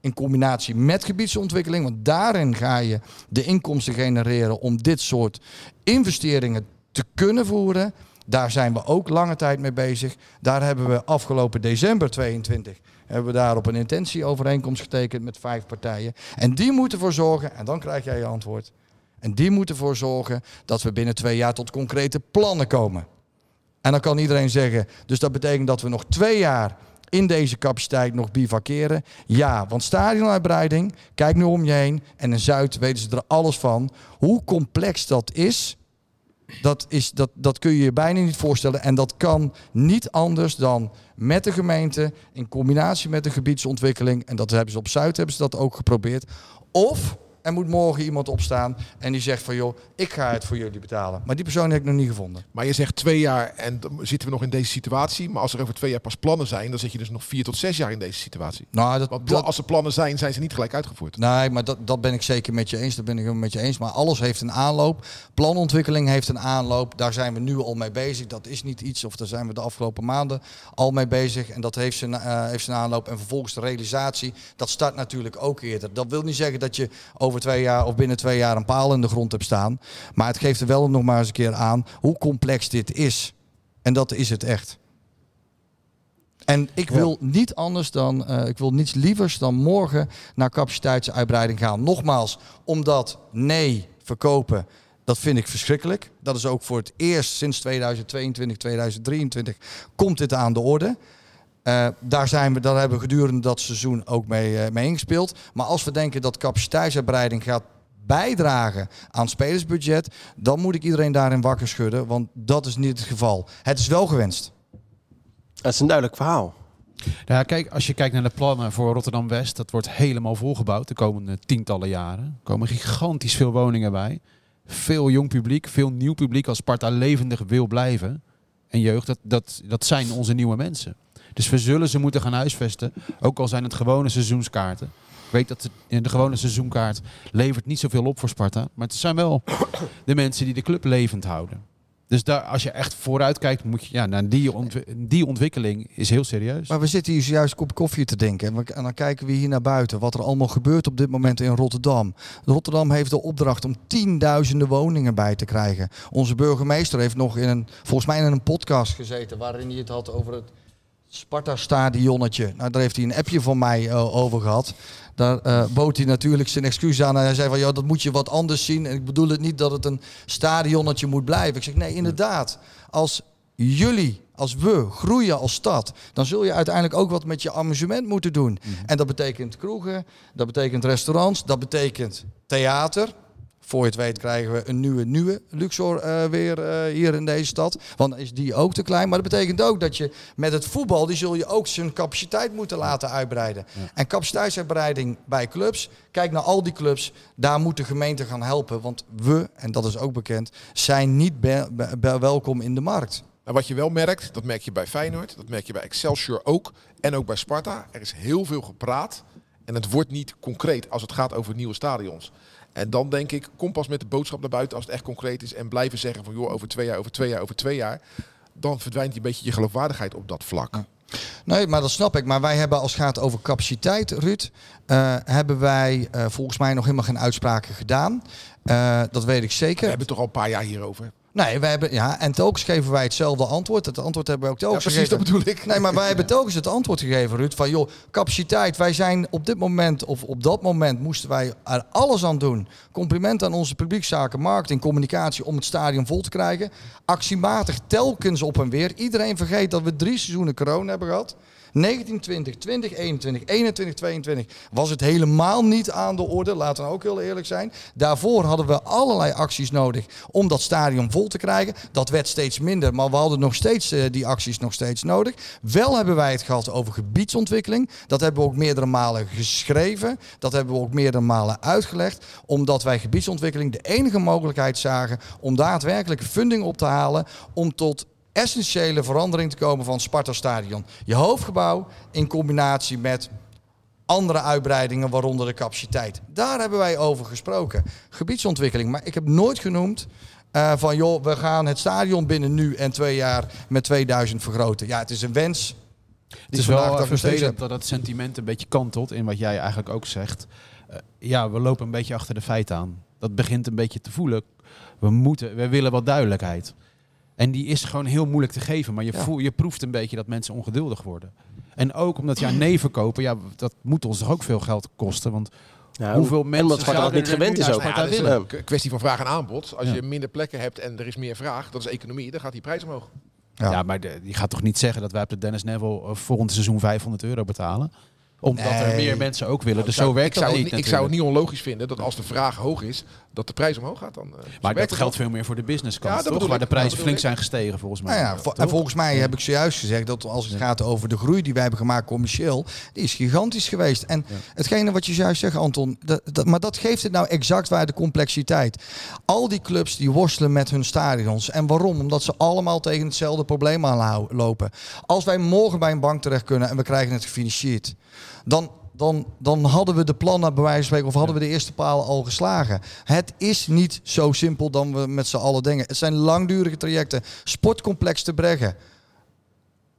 In combinatie met gebiedsontwikkeling, want daarin ga je de inkomsten genereren om dit soort investeringen te kunnen voeren. Daar zijn we ook lange tijd mee bezig. Daar hebben we afgelopen december 22 hebben we daarop een intentieovereenkomst getekend met vijf partijen. En die moeten ervoor zorgen, en dan krijg jij je antwoord. En die moeten ervoor zorgen dat we binnen twee jaar tot concrete plannen komen. En dan kan iedereen zeggen, dus dat betekent dat we nog twee jaar in deze capaciteit nog bivakeren. Ja, want stadionuitbreiding, kijk nu om je heen. En in Zuid weten ze er alles van. Hoe complex dat is, dat, is dat, dat kun je je bijna niet voorstellen. En dat kan niet anders dan met de gemeente in combinatie met de gebiedsontwikkeling. En dat hebben ze op Zuid hebben ze dat ook geprobeerd. Of er moet morgen iemand opstaan en die zegt van joh, ik ga het voor jullie betalen. Maar die persoon heb ik nog niet gevonden. Maar je zegt twee jaar en dan zitten we nog in deze situatie. Maar als er over twee jaar pas plannen zijn, dan zit je dus nog vier tot zes jaar in deze situatie. Nou, dat, Want pla- dat, als er plannen zijn, zijn ze niet gelijk uitgevoerd. Nee, maar dat, dat ben ik zeker met je eens. Dat ben ik helemaal met je eens. Maar alles heeft een aanloop. Planontwikkeling heeft een aanloop. Daar zijn we nu al mee bezig. Dat is niet iets, of daar zijn we de afgelopen maanden al mee bezig. En dat heeft zijn, eh, heeft zijn aanloop. En vervolgens de realisatie, dat start natuurlijk ook eerder. Dat wil niet zeggen dat je over twee jaar of binnen twee jaar een paal in de grond hebt staan. Maar het geeft er wel nog maar eens een keer aan hoe complex dit is. En dat is het echt. En ik wil niet anders dan, eh, ik wil niets lievers dan morgen naar capaciteitsuitbreiding gaan. Nogmaals, omdat nee, verkopen, dat vind ik verschrikkelijk. Dat is ook voor het eerst sinds 2022, 2023 komt dit aan de orde. Eh, daar, zijn we, daar hebben we gedurende dat seizoen ook mee, eh, mee ingespeeld. Maar als we denken dat capaciteitsuitbreiding gaat bijdragen aan het spelersbudget, dan moet ik iedereen daarin wakker schudden, want dat is niet het geval. Het is wel gewenst. Dat is een duidelijk verhaal. Ja, kijk, als je kijkt naar de plannen voor Rotterdam-West, dat wordt helemaal volgebouwd de komende tientallen jaren. Er komen gigantisch veel woningen bij. Veel jong publiek, veel nieuw publiek als Sparta levendig wil blijven. En jeugd, dat, dat, dat zijn onze nieuwe mensen. Dus we zullen ze moeten gaan huisvesten, ook al zijn het gewone seizoenskaarten. Ik weet dat de, de gewone seizoenkaart levert niet zoveel op voor Sparta. Maar het zijn wel de mensen die de club levend houden. Dus daar, als je echt vooruit kijkt, moet je ja, naar die, ontwi- die ontwikkeling is heel serieus. Maar we zitten hier zojuist kop koffie te denken. En, we- en dan kijken we hier naar buiten. Wat er allemaal gebeurt op dit moment in Rotterdam. Rotterdam heeft de opdracht om tienduizenden woningen bij te krijgen. Onze burgemeester heeft nog in een, volgens mij in een podcast gezeten. Waarin hij het had over het Sparta-stadionnetje. Nou, daar heeft hij een appje van mij eh, over gehad. Daar eh, bood hij natuurlijk zijn excuus aan. En hij zei van, ja, dat moet je wat anders zien. En ik bedoel het niet dat het een stadionnetje moet blijven. Ik zeg, nee, inderdaad. Als jullie, als we groeien als stad, dan zul je uiteindelijk ook wat met je amusement moeten doen. En dat betekent kroegen, dat betekent restaurants, dat betekent theater. Voor je het weet krijgen we een nieuwe, nieuwe Luxor eh, weer eh, hier in deze stad. Want dan is die ook te klein. Maar dat betekent ook dat je met het voetbal, die zul je ook zijn capaciteit moeten laten uitbreiden. En capaciteitsuitbreiding bij clubs. Kijk naar al die clubs. Daar moet de gemeente gaan helpen. Want we, en dat is ook bekend, zijn niet be- be- be- welkom in de markt. Nou, wat je wel merkt, dat merk je bij Feyenoord, dat merk je bij Excelsior ook en ook bij Sparta. Er is heel veel gepraat en het wordt niet concreet als het gaat over nieuwe stadions. En dan denk ik, kom pas met de boodschap naar buiten als het echt concreet is en blijven zeggen van joh, over twee jaar, over twee jaar, over twee jaar. Dan verdwijnt een beetje je geloofwaardigheid op dat vlak. Nee, maar dat snap ik. Maar wij hebben als het gaat over capaciteit, Ruud, eh, hebben wij eh, volgens mij nog helemaal geen uitspraken gedaan. Eh, dat weet ik We zeker. hebben het toch al een paar jaar hierover. Nee, wij hebben, ja, en telkens geven wij hetzelfde antwoord. Het antwoord hebben we ook Ja, telkens precies, dat bedoel ik. Nee, maar wij hebben telkens het antwoord gegeven, Ruud. Van joh, capaciteit. Wij zijn op dit moment, of op dat moment, moesten wij er alles aan doen. Compliment aan onze publiekzaken, marketing, communicatie om het stadion vol te krijgen. Actiematig, telkens op en weer. Iedereen vergeet dat we drie seizoenen corona hebben gehad. 1920, 2021, 21, 22 was het helemaal niet aan de orde. Laten we ook heel eerlijk zijn. Daarvoor hadden we allerlei acties nodig om dat stadion vol te krijgen. Dat werd steeds minder, maar we hadden nog steeds eh, die acties nog steeds nodig. Wel hebben wij het gehad over gebiedsontwikkeling. Dat hebben we ook meerdere malen geschreven. Dat hebben we ook meerdere malen uitgelegd. Omdat wij gebiedsontwikkeling de enige mogelijkheid zagen om daadwerkelijk funding op te halen. Om tot essentiële verandering te komen van Sparta Stadion. Je hoofdgebouw in combinatie met andere uitbreidingen, waaronder de capaciteit. Daar hebben wij over gesproken. Gebiedsontwikkeling. Maar ik heb nooit genoemd eh, van joh, we gaan het stadion binnen nu en twee jaar met 2000 vergroten. Ja, het is een wens. Het is wel vervelend dat dat sentiment een beetje kantelt in wat jij eigenlijk ook zegt. Eh, ja, we lopen een beetje achter de feiten aan. Dat begint een beetje te voelen. We moeten, we willen wat duidelijkheid. En die is gewoon heel moeilijk te geven. Maar je, voel, je proeft een beetje dat mensen ongeduldig worden. En ook omdat ja, nee verkopen, ja, dat moet ons toch ook veel geld kosten. Want Ja, hoeveel en mensen omdat Sparta dat niet gewend is ook. Ja, dat is willen? een kwestie van vraag en aanbod. Als Ja. je minder plekken hebt en er is meer vraag, dat is economie, dan gaat die prijs omhoog. Ja. Ja, maar de, je gaat toch niet zeggen dat wij op de Dennis Neville eh, volgend seizoen 500 euro betalen? Omdat er meer mensen ook willen. Nou, Dus zou- zo werkt ik zou, dat het niet ik zou het niet onlogisch vinden dat als de vraag hoog is, dat de prijs omhoog gaat. Dan, eh, Maar werkt dat het geldt veel meer voor de businesskant, Ja, dat toch? Waar ik. de prijzen flink zijn gestegen, volgens mij. Nou ja, vo- en volgens mij heb ik zojuist gezegd dat als het gaat over de groei die wij hebben gemaakt commercieel, die is gigantisch geweest. En hetgene wat je juist zegt, Anton, dat, dat, maar dat geeft het nou exact waar de complexiteit. Al die clubs die worstelen met hun stadions. En waarom? Omdat ze allemaal tegen hetzelfde probleem aanlopen. Als wij morgen bij een bank terecht kunnen en we krijgen het gefinancierd, dan dan, dan hadden we de plannen bij wijze van spreken, of hadden we de eerste palen al geslagen. Het is niet zo simpel dan we met z'n allen denken. Het zijn langdurige trajecten. Sportcomplex te brengen.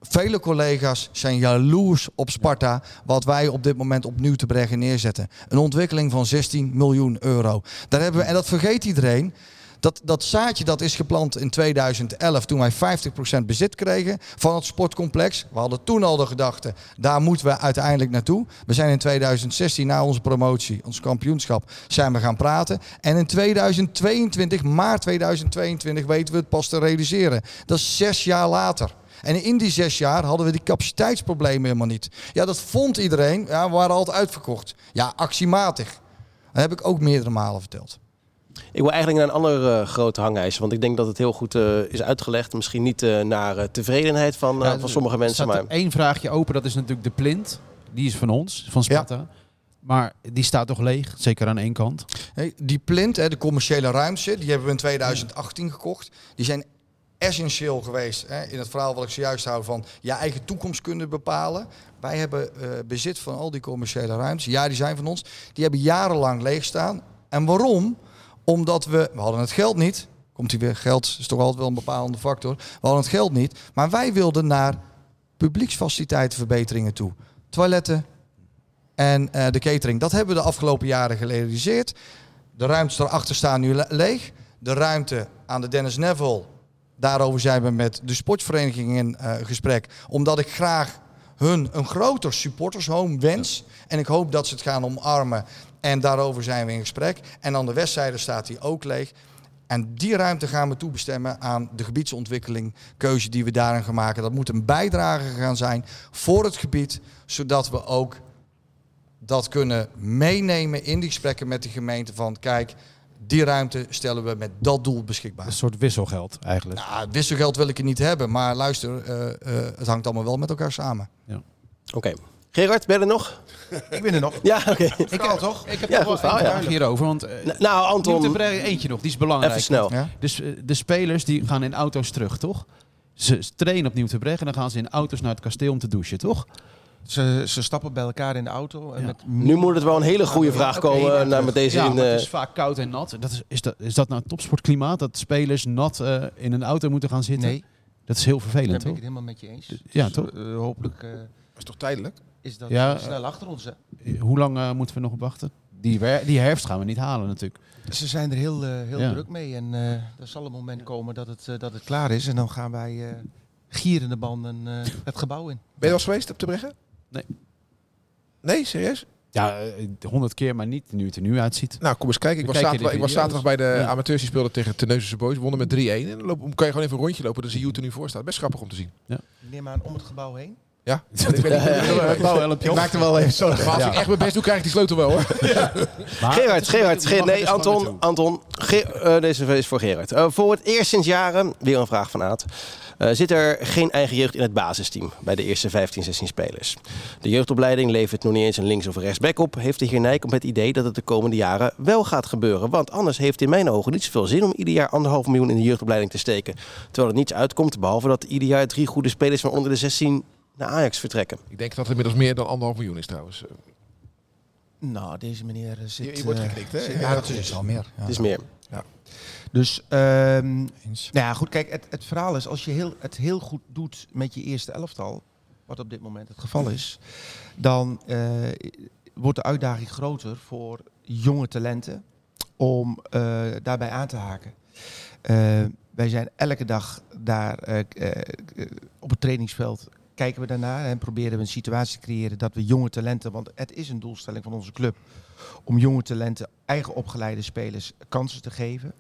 Vele collega's zijn jaloers op Sparta, wat wij op dit moment opnieuw te brengen neerzetten. Een ontwikkeling van 16 miljoen euro. Daar hebben we, en dat vergeet iedereen. Dat, dat zaadje dat is geplant in 2011 toen wij 50% bezit kregen van het sportcomplex. We hadden toen al de gedachte, daar moeten we uiteindelijk naartoe. We zijn in 2016 na onze promotie, ons kampioenschap, zijn we gaan praten. En in 2022, maart 2022, weten we het pas te realiseren. Dat is zes jaar later. En in die zes jaar hadden we die capaciteitsproblemen helemaal niet. Ja, dat vond iedereen. Ja, we waren altijd uitverkocht. Ja, actiematig. Dat heb ik ook meerdere malen verteld. Ik wil eigenlijk naar een andere eh, grote hangijzer. Want ik denk dat het heel goed eh, is uitgelegd. Misschien niet eh, naar eh, tevredenheid van, Ja, van sommige er mensen. staat Maar er één vraagje open, dat is natuurlijk de plint. Die is van ons, van Sparta. Maar die staat toch leeg, zeker aan één kant. Hey, die plint, hè, de commerciële ruimte, die hebben we in 2018 gekocht. Die zijn essentieel geweest hè, in het verhaal wat ik zojuist hou van je eigen toekomst kunnen bepalen. Wij hebben eh, bezit van al die commerciële ruimtes. Ja, die zijn van ons. Die hebben jarenlang leeg staan. En waarom? Omdat we, we hadden het geld niet. Komt hij weer, geld is toch altijd wel een bepalende factor. We hadden het geld niet. Maar wij wilden naar publieksfaciliteitenverbeteringen toe. Toiletten en eh, de catering. Dat hebben we de afgelopen jaren gerealiseerd. De ruimtes erachter staan nu le- leeg. De ruimte aan de Dennis Neville, daarover zijn we met de sportvereniging in eh, gesprek. Omdat ik graag hun een groter supportershome wens. En ik hoop dat ze het gaan omarmen. En daarover zijn we in gesprek. En aan de westzijde staat die ook leeg. En die ruimte gaan we toebestemmen aan de gebiedsontwikkeling, keuze die we daarin gaan maken. Dat moet een bijdrage gaan zijn voor het gebied, zodat we ook dat kunnen meenemen in die gesprekken met de gemeente van kijk, Die ruimte stellen we met dat doel beschikbaar. Een soort wisselgeld eigenlijk. Nou, wisselgeld wil ik er niet hebben, maar luister, eh, eh, het hangt allemaal wel met elkaar samen. Oké. Gerard, ben je er nog? Ik ben er nog. Ja, oké. Ik al toch? Ik heb Ja, nog wel verhaal, een ja. vraag hierover. Want eh, N- Nou, Anton, eentje nog, die is belangrijk. even snel. Ja? Dus eh, de spelers die gaan in auto's terug, toch? Ze trainen op Nieuwtebrecht en dan gaan ze in auto's naar het kasteel om te douchen, toch? Ze, ze stappen bij elkaar in de auto. En Ja. met Nu moet het wel een hele goede vraag komen naar met deze ja, in. maar eh, het is vaak koud en nat. Dat is, is, dat, is dat nou topsportklimaat? Dat spelers nat eh, in een auto moeten gaan zitten? Nee, Dat is heel daar vervelend, ben ik het helemaal met je eens. Ja, Dus, toch? eh, hopelijk eh, Dat is toch tijdelijk? Is dat Ja, snel achter ons. Hè? Eh, Hoe lang eh, moeten we nog op wachten? Die, die herfst gaan we niet halen natuurlijk. Ze zijn er heel, eh, heel Ja. druk mee. En eh, er zal een moment komen dat het, eh, dat het klaar is. En dan gaan wij eh gierende banden eh, het gebouw in. Ben je wel eens geweest op te breggen? Nee. Nee, serieus? Ja, honderd keer, maar niet nu het er nu uitziet. Nou, kom eens kijken. Ik was, zaterdag, ik was zaterdag bij de Ja. amateurs die speelden tegen Tenneuzense Boys. Wonnen met 3-1. En dan loop, kan je gewoon even een rondje lopen. Dan zie je hoe het er nu voor staat. Best grappig om te zien. Ik neem aan om het gebouw heen. Ja, ik ben Ik maakte wel even zo. Maar als ik echt mijn best doe, krijg ik die sleutel wel hoor. Gerard, Gerard, Ge- nee, Anton, Anton. Ge- eh, deze is voor Gerard. Eh, voor het eerst sinds jaren, weer een vraag van Aad. eh, zit er geen eigen jeugd in het basisteam bij de eerste 15, 16 spelers. De jeugdopleiding levert nog niet eens een links- of rechtsback op. Heeft de heer Nijkamp het idee dat het de komende jaren wel gaat gebeuren? Want anders heeft in mijn ogen niet zoveel zin om ieder jaar anderhalf miljoen in de jeugdopleiding te steken. Terwijl er niets uitkomt, behalve dat ieder jaar drie goede spelers van onder de 16 naar Ajax vertrekken. Ik denk dat het inmiddels meer dan anderhalf miljoen is trouwens. Nou, deze meneer eh, Je, zit... je wordt eh, geknikt hè? Ja, dat is al meer. Ja. Het is meer. Dus, ehm, Eens. nou ja, goed, kijk, het, het verhaal is, als je heel, het heel goed doet met je eerste elftal, wat op dit moment het geval is, dan eh, wordt de uitdaging groter voor jonge talenten om eh, daarbij aan te haken. Eh, wij zijn elke dag daar op het trainingsveld. Kijken we daarnaar en proberen we een situatie te creëren dat we jonge talenten, want het is een doelstelling van onze club, om jonge talenten, eigen opgeleide spelers, kansen te geven.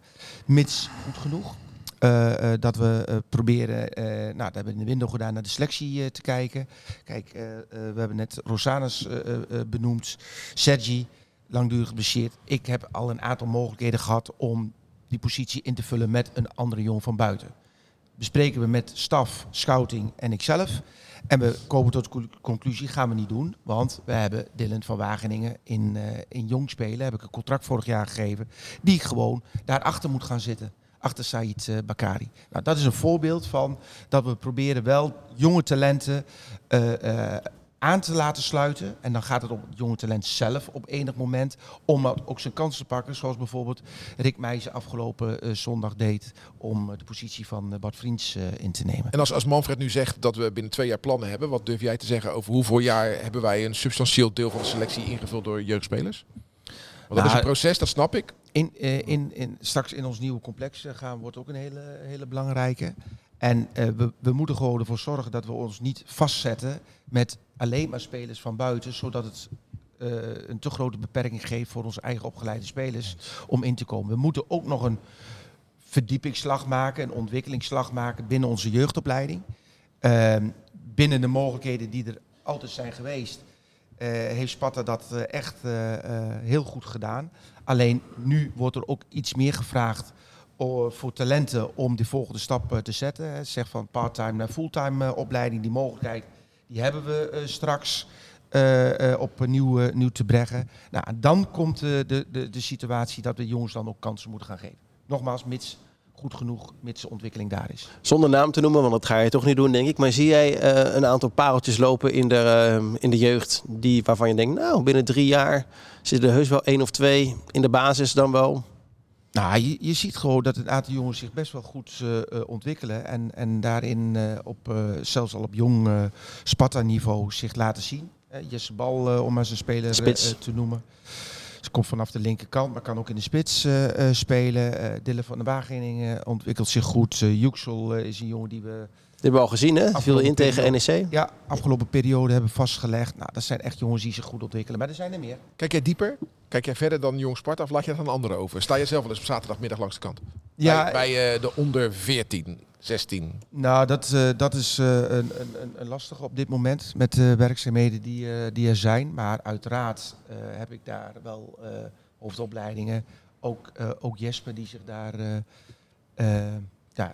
Mits goed genoeg. Eh, eh, dat we eh, proberen, nou, dat hebben we in de window gedaan, naar de selectie te kijken. Kijk, we hebben net Rosanus benoemd, Sergi, langdurig geblesseerd. Ik heb al een aantal mogelijkheden gehad om die positie in te vullen met een andere jongen van buiten. Bespreken we met staf, scouting en ikzelf. En we komen tot de co- conclusie, gaan we niet doen. Want we hebben Dylan van Wageningen in, eh, in jong spelen. Heb ik een contract vorig jaar gegeven. Die gewoon daarachter moet gaan zitten. Achter Said eh, Bakari. Nou, dat is een voorbeeld van dat we proberen wel jonge talenten eh, aan te laten sluiten. En dan gaat het om het jonge talent zelf op enig moment. Om ook zijn kans te pakken. Zoals bijvoorbeeld Rick Meijzen afgelopen eh, zondag deed. Om eh, de positie van eh, Bart Vriends in te nemen. En als, als Manfred nu zegt dat we binnen twee jaar plannen hebben, wat durf jij te zeggen over hoeveel jaar hebben wij een substantieel deel van de selectie ingevuld door jeugdspelers? Want dat is Nou, een proces, dat snap ik. In, in, in, straks in ons nieuwe complex gaan wordt ook een hele, hele belangrijke. En eh, we, moeten gewoon ervoor zorgen dat we ons niet vastzetten met alleen maar spelers van buiten, zodat het eh, een te grote beperking geeft voor onze eigen opgeleide spelers om in te komen. We moeten ook nog een verdiepingsslag maken, een ontwikkelingsslag maken binnen onze jeugdopleiding. Ehm, binnen de mogelijkheden die er altijd zijn geweest, eh, heeft Sparta dat echt heel goed gedaan. Alleen nu wordt er ook iets meer gevraagd voor talenten om de volgende stap eh, te zetten. Zeg van part-time naar fulltime eh, opleiding. Die mogelijkheid die hebben we eh, straks eh, eh, op nieuw, eh, te brengen. Nou, dan komt eh, de, de, de situatie dat we jongens dan ook kansen moeten gaan geven. Nogmaals, mits goed genoeg, mits de ontwikkeling daar is. Zonder naam te noemen, want dat ga je toch niet doen, denk ik. Maar zie jij eh, een aantal pareltjes lopen in de, eh, in de jeugd die, waarvan je denkt, nou, binnen drie jaar zitten er heus wel één of twee in de basis dan wel? Nou, je, je ziet gewoon dat een aantal jongens zich best wel goed eh, eh, ontwikkelen. En, en daarin eh, op, zelfs al op jong Sparta-niveau zich laten zien. Jesse Bal, om maar zijn speler te noemen. Ze komt vanaf de linkerkant, maar kan ook in de spits spelen. Dylan van der Wageningen ontwikkelt zich goed. Juxel is een jongen die we hebben we al gezien, hè? Viel in tegen. NEC. ja, afgelopen periode hebben vastgelegd. Nou, dat zijn echt jongens die zich goed ontwikkelen. Maar er zijn er meer. Kijk jij dieper? Kijk jij verder dan Jong Sparta of laat je dat aan anderen over? Sta je zelf wel eens op zaterdagmiddag langs de kant? Ja, bij bij eh, de onder 14, 16. Nou, dat, eh, dat is eh, een, een, een- lastige op dit moment met de werkzaamheden die, eh, die er zijn. Maar uiteraard eh, heb ik daar wel eh, hoofdopleidingen ook, eh, ook Jesper die zich daar ja,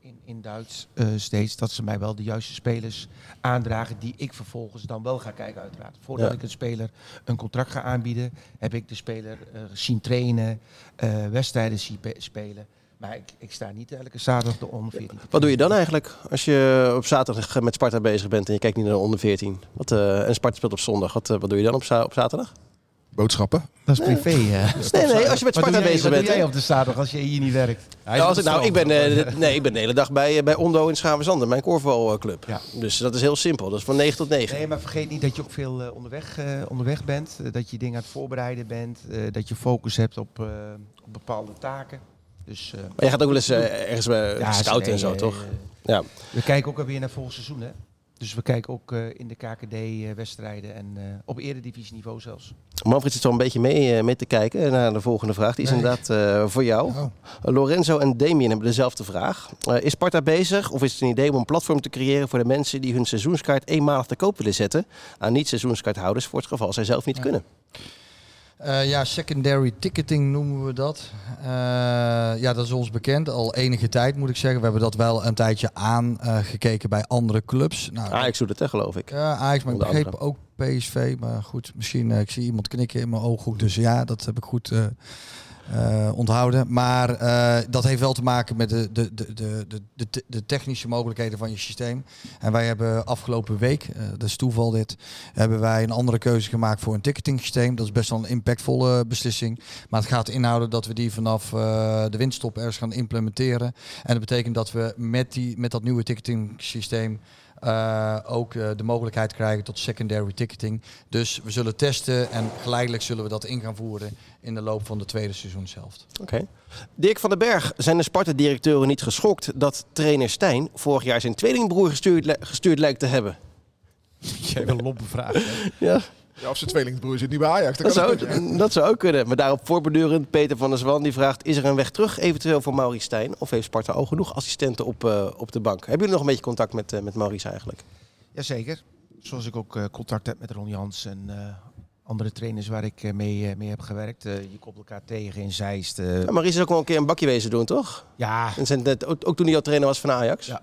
in, in Duits eh, steeds, dat ze mij wel de juiste spelers aandragen die ik vervolgens dan wel ga kijken uiteraard. Voordat Ja. ik een speler een contract ga aanbieden, heb ik de speler eh, zien trainen, eh, wedstrijden zien pe- spelen. Maar ik, ik sta niet elke zaterdag de onder 14. te Wat doe je dan eigenlijk als je op zaterdag met Sparta bezig bent en je kijkt niet naar de onder 14? Wat, en Sparta speelt op zondag. Wat, wat doe je dan op, za- op zaterdag? Boodschappen. Dat is privé. eh. Nee, nee, als je met Wat Sparta bezig wat bent. doe jij hè? op de zaterdag als je hier niet werkt? Nou, als ik, nou, ik ben, eh, de- nee, ik ben de hele dag bij, eh, bij Ondo in Schavenzander, mijn korfbalclub. Ja. Dus dat is heel simpel. Dat is van 9 tot 9. Nee, maar vergeet niet dat je ook veel onderweg, eh, onderweg bent. dat je dingen aan het voorbereiden bent. eh, dat je focus hebt op, eh, op bepaalde taken. Dus, eh, Maar je gaat ook wel eens eh, ergens bij ja, scouten en nee, zo, toch? Ja. we kijken ook alweer naar volgend seizoen, hè? Dus we kijken ook eh, in de KKD-wedstrijden en eh, op eredivisieniveau zelfs. Manfred zit zo een beetje mee, eh, mee te kijken naar de volgende vraag. Die is Nee. inderdaad eh, voor jou. Oh. Lorenzo en Damien hebben dezelfde vraag. Eh, is Sparta bezig of is het een idee om een platform te creëren voor de mensen die hun seizoenskaart eenmalig te koop willen zetten aan niet-seizoenskaarthouders voor het geval zij zelf niet Ja. kunnen? Eh, ja, secondary ticketing noemen we dat. Eh, ja, dat is ons bekend. Al enige tijd moet ik zeggen. We hebben dat wel een tijdje aangekeken bij andere clubs. Nou, Ajax doet het, hè, geloof ik. Ja, Ajax, maar ik begreep ook PSV. Maar goed, misschien, eh, ik zie iemand knikken in mijn ooghoek. Dus ja, dat heb ik goed eh, onthouden. Maar eh, dat heeft wel te maken met de, de, de, de, de, de, technische mogelijkheden van je systeem. En wij hebben afgelopen week, eh, dat is toeval dit, hebben wij een andere keuze gemaakt voor een ticketing systeem. Dat is best wel een impactvolle beslissing. Maar het gaat inhouden dat we die vanaf de windstop ergens gaan implementeren. En dat betekent dat we met, die, met dat nieuwe ticketing systeem eh, ook eh, de mogelijkheid krijgen tot secondary ticketing. Dus we zullen testen en geleidelijk zullen we dat in gaan voeren in de loop van de tweede seizoenshelft. Oké. Dirk van den Berg, zijn de Sparta-directeuren niet geschokt dat trainer Stijn vorig jaar zijn tweelingbroer gestuurd, li- gestuurd lijkt te hebben? Jij wil een lompe vraag. hè? Ja, Ja, of zijn tweelingbroer zit niet bij Ajax. dat kan zou, ook dat zou ook kunnen. Maar daarop voorbedurend, Peter van der Zwan die vraagt... is er een weg terug eventueel voor Maurice Stijn? Of heeft Sparta al genoeg assistenten op, eh, op de bank? Hebben jullie nog een beetje contact met, eh, met Maurice eigenlijk? Jazeker. Zoals ik ook eh, contact heb met Ron Jans en eh, andere trainers waar ik eh, mee, mee heb gewerkt. Je komt elkaar tegen in Zeist. eh, Ja, Maurice is ook wel een keer een bakje wezen doen, toch? ja, En zijn net, ook, ook toen hij al trainer was van Ajax? Ja.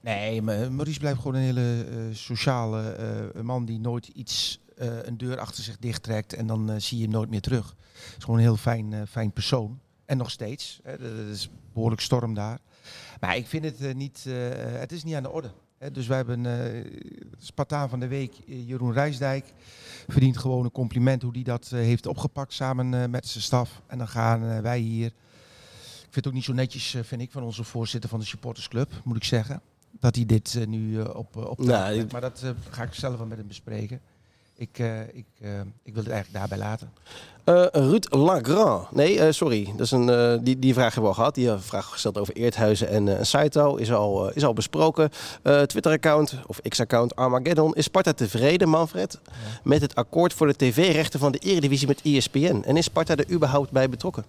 Nee, maar Maurice blijft gewoon een hele eh, sociale eh, man die nooit iets, eh, een deur achter zich dichttrekt en dan eh, zie je hem nooit meer terug. Het is gewoon een heel fijn, eh, fijn persoon. En nog steeds. Hè, dat is behoorlijk storm daar. Maar ik vind het niet, het is niet aan de orde. Hè, dus wij hebben Spartaan van de week, Jeroen Rijsdijk, verdient gewoon een compliment hoe die dat heeft opgepakt samen met zijn staf. En dan gaan wij hier ik vind het ook niet zo netjes, vind ik, van onze voorzitter van de supportersclub, moet ik zeggen. Dat hij dit nu eh, op, op Nou. Maar dat ga ik zelf wel met hem bespreken. Ik, eh, ik, eh, ik wil het eigenlijk daarbij laten. Eh, Ruud Lagrand. Nee, eh, sorry. Dat is een, eh, die, die vraag hebben we al gehad. Die vraag gesteld over Eerthuizen en eh Saito. Is al, is al besproken. Eh, Twitter-account of X-account Armageddon. Is Sparta tevreden, Manfred, met het akkoord voor de tv-rechten van de Eredivisie met ESPN? En is Sparta er überhaupt bij betrokken?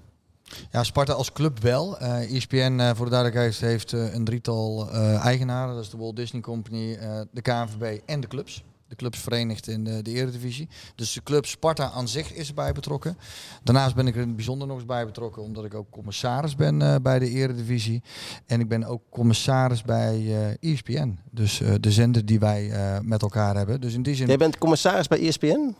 Ja, Sparta als club wel. Eh ESPN, eh, voor de duidelijkheid, heeft eh, een drietal eh, eigenaren. Dat is de Walt Disney Company, eh, de KNVB en de clubs. De clubs verenigd in de, de Eredivisie. Dus de club Sparta aan zich is erbij betrokken. Daarnaast ben ik er in het bijzonder nog eens bij betrokken, omdat ik ook commissaris ben eh, bij de Eredivisie. En ik ben ook commissaris bij eh ESPN. Dus eh, de zender die wij met elkaar hebben. Dus in die zin Jij bent commissaris bij ESPN?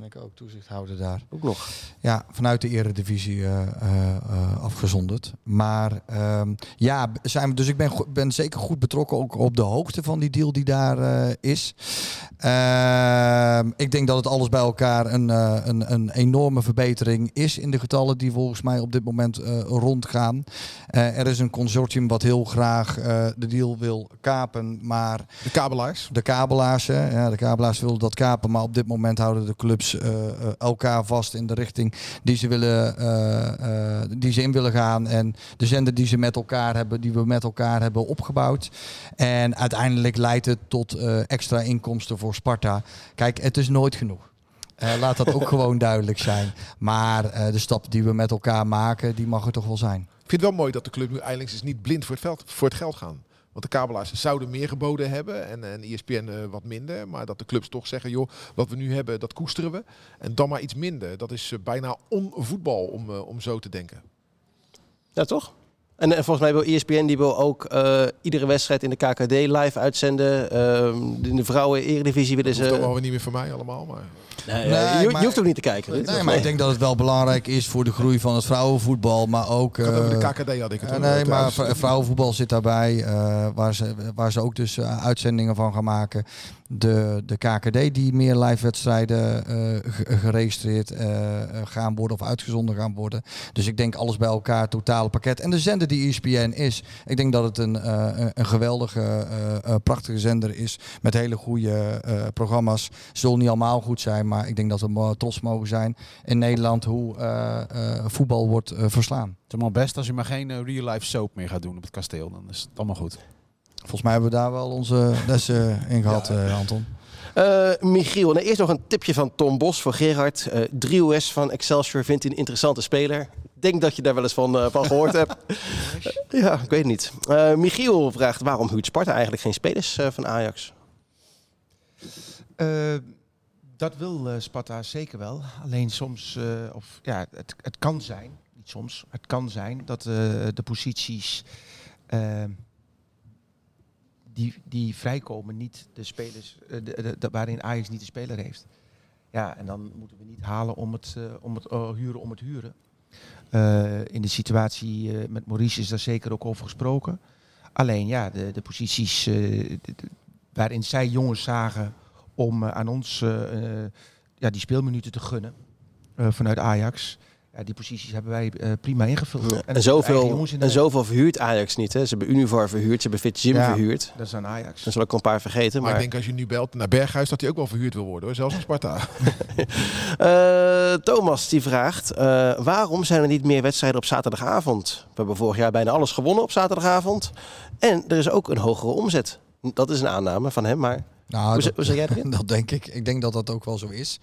Ben ik ook toezichthouder daar. Ook nog. Ja, vanuit de eredivisie eh, afgezonderd. Maar ehm, ja, zijn we, dus ik ben, ben zeker goed betrokken ook op de hoogte van die deal die daar is. Ehm, ik denk dat het alles bij elkaar een, een, een enorme verbetering is in de getallen die volgens mij op dit moment rondgaan. Er is een consortium wat heel graag de deal wil kapen, maar De kabelaars. de kabelaars, hè, ja, de kabelaars willen dat kapen, maar op dit moment houden de clubs eh, eh, elkaar vast in de richting die ze, willen, eh, die ze in willen gaan. En de zender die ze met elkaar hebben, die we met elkaar hebben opgebouwd. En uiteindelijk leidt het tot extra inkomsten voor Sparta. Kijk, het is nooit genoeg. Laat dat ook gewoon duidelijk zijn. Maar de stap die we met elkaar maken, die mag er toch wel zijn. Ik vind het wel mooi dat de club nu eindelijk eens niet blind voor het, veld, voor het geld gaan. Want de kabelaars zouden meer geboden hebben en, en ESPN eh, wat minder. Maar dat de clubs toch zeggen, joh, wat we nu hebben, dat koesteren we. En dan maar iets minder. Dat is eh, bijna onvoetbal om, eh, om zo te denken. Ja, toch? En, en volgens mij wil ESPN die wil ook eh, iedere wedstrijd in de KKD live uitzenden. Ehm, in de vrouwen-eredivisie willen Dat hoeft ze... allemaal weer niet meer voor mij allemaal. Maar Nee, Nee, je, je maar- hoeft ook niet te kijken. Nee, maar ik denk dat het wel belangrijk is voor de groei van het vrouwenvoetbal, maar ook... ik had over eh, de KKD had ik het. Eh, nee, maar vrouwenvoetbal zit daarbij, eh, waar, ze, waar ze ook dus eh, uitzendingen van gaan maken. De, de KKD die meer live wedstrijden eh, ge- geregistreerd eh, eh, gaan worden of uitgezonden gaan worden. Dus ik denk alles bij elkaar, totale pakket. En de zender die ESPN is, ik denk dat het een, een- geweldige, prachtige zender is met hele goede programma's. Zullen niet allemaal goed zijn, maar ik denk dat we trots mogen zijn in Nederland hoe voetbal wordt verslaan. Het is allemaal best als je maar geen real-life soap meer gaat doen op het kasteel. Dan is het allemaal goed. Volgens mij hebben we daar wel onze lessen in gehad, eh, Anton. Eh, Michiel, en eerst nog een tipje van Tom Bos voor Gerard. Eh 3US van Excelsior vindt hij een interessante speler. Ik denk dat je daar wel eens van, van gehoord hebt. ja, ik weet het niet. Eh, Michiel vraagt waarom huurt Sparta eigenlijk geen spelers eh, van Ajax? Eh, dat wil eh, Sparta zeker wel. Alleen soms, eh, of ja, het, het kan zijn, niet soms, het kan zijn dat eh, de posities die, die vrijkomen niet de spelers, eh, de, waarin Ajax niet de speler heeft. Ja, en dan moeten we niet halen om het, eh, om het eh, huren om het huren. In de situatie met Maurice is daar zeker ook over gesproken. Alleen ja, de, de posities waarin zij jongens zagen om aan ons ja, die speelminuten te gunnen vanuit Ajax. Ja, die posities hebben wij eh, prima ingevuld. En, zoveel, en zoveel verhuurt Ajax niet. Hè? Ze hebben Univar verhuurd, ze hebben Fit Gym Ja. verhuurd. Dat is aan Ajax. Dan zal ik een paar vergeten. maar Maar, ik denk als je nu belt naar Berghuis dat hij ook wel verhuurd wil worden. Hoor. Zelfs in Sparta. Eh, Thomas die vraagt, eh, waarom zijn er niet meer wedstrijden op zaterdagavond? We hebben vorig jaar bijna alles gewonnen op zaterdagavond. En er is ook een hogere omzet. Dat is een aanname van hem, maar Nou, hoe, dat, hoe zeg jij erin? dat denk ik. Ik denk dat dat ook wel zo is.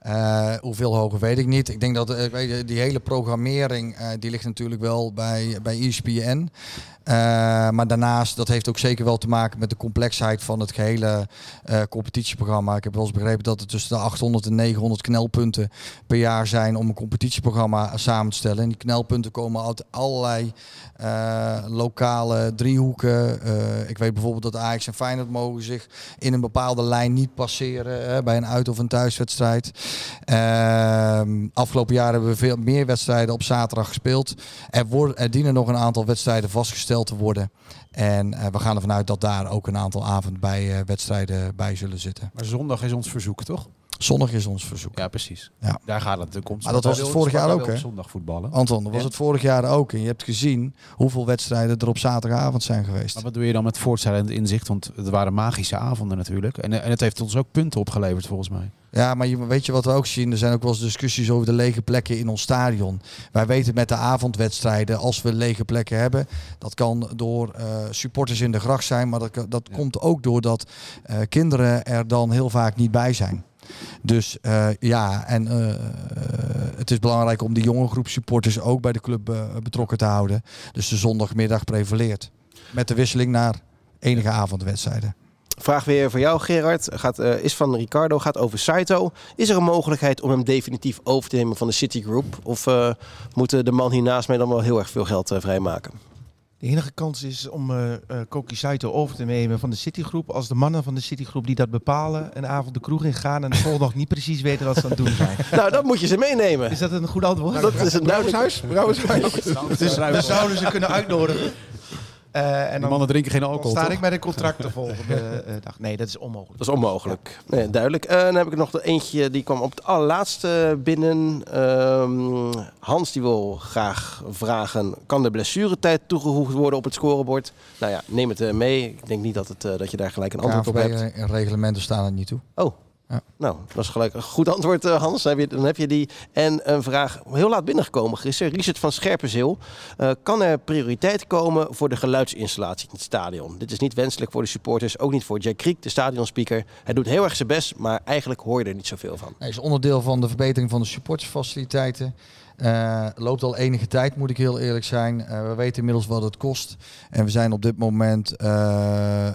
Eh, hoeveel hoger weet ik niet. Ik denk dat eh, die hele programmering, eh, die ligt natuurlijk wel bij, bij ESPN. Maar daarnaast, dat heeft ook zeker wel te maken met de complexheid van het gehele eh, competitieprogramma. Ik heb wel eens begrepen dat er tussen de 800 en 900 knelpunten per jaar zijn om een competitieprogramma samen te stellen. En die knelpunten komen uit allerlei lokale driehoeken. Eh, ik weet bijvoorbeeld dat Ajax en Feyenoord mogen zich in een bepaalde lijn niet passeren bij een uit- of een thuiswedstrijd. Ehm, afgelopen jaar hebben we veel meer wedstrijden op zaterdag gespeeld. Er, worden, er dienen nog een aantal wedstrijden vastgesteld te worden. En eh, we gaan ervan uit dat daar ook een aantal avond bij eh, wedstrijden bij zullen zitten. Maar zondag is ons verzoek, toch? Zondag is ons verzoek. Ja, precies. Ja. Daar gaat het natuurlijk om. Maar dat was het vorig jaar ook, hè? zondag voetballen. Anton, dat was het vorig jaar ook. En je hebt gezien hoeveel wedstrijden er op zaterdagavond zijn geweest. Maar wat doe je dan met voortschrijdend inzicht? Want het waren magische avonden natuurlijk. En, eh, en het heeft ons ook punten opgeleverd volgens mij. Ja, maar je, weet je wat we ook zien? Er zijn ook wel eens discussies over de lege plekken in ons stadion. Wij weten met de avondwedstrijden, als we lege plekken hebben, dat kan door eh, supporters in de gracht zijn, maar dat, dat Ja. komt ook doordat eh, kinderen er dan heel vaak niet bij zijn. Dus eh, ja, en eh, eh, het is belangrijk om die jonge groep supporters ook bij de club betrokken te houden. Dus de zondagmiddag prevaleert. Met de wisseling naar enige avondwedstrijden. Vraag weer voor jou, Gerard. Gaat, is van Ricardo, gaat over Saito. Is er een mogelijkheid om hem definitief over te nemen van de Citigroup? Of eh moet de man hier naast mij dan wel heel erg veel geld vrijmaken? De enige kans is om eh eh, Koki Saito over te nemen van de Citygroep. Als de mannen van de Citygroep die dat bepalen, een avond de kroeg ingaan en de volgende dag niet precies weten wat ze aan het doen zijn. nou, dan moet je ze meenemen. Is dat een goed antwoord? Dat is een. Brouwershuis? Brouwershuis? Dus we zouden ze kunnen uitnodigen. Eh, en Die dan, mannen drinken geen alcohol, sta ik met een contract de volgende eh, dag. Nee, dat is onmogelijk. Dat is onmogelijk. Nee, duidelijk. Eh, dan heb ik nog de eentje, die kwam op het allerlaatste binnen. Ehm, Hans die wil graag vragen, kan de blessuretijd toegevoegd worden op het scorebord? Nou ja, neem het mee. Ik denk niet dat, het, dat je daar gelijk een antwoord op hebt. En reglementen staan er niet toe. Oh, Ja. nou, dat was gelijk een goed antwoord, eh, Hans. Dan heb, je, dan heb je die. En een vraag heel laat binnengekomen gisteren. Richard van Scherpenzeel. Eh, kan er prioriteit komen voor de geluidsinstallatie in het stadion? Dit is niet wenselijk voor de supporters, ook niet voor Jack Kriek, de stadionspeaker. Hij doet heel erg zijn best, maar eigenlijk hoor je er niet zoveel van. Hij is onderdeel van de verbetering van de supportersfaciliteiten. Eh, loopt al enige tijd, moet ik heel eerlijk zijn. Eh, we weten inmiddels wat het kost. En we zijn op dit moment eh,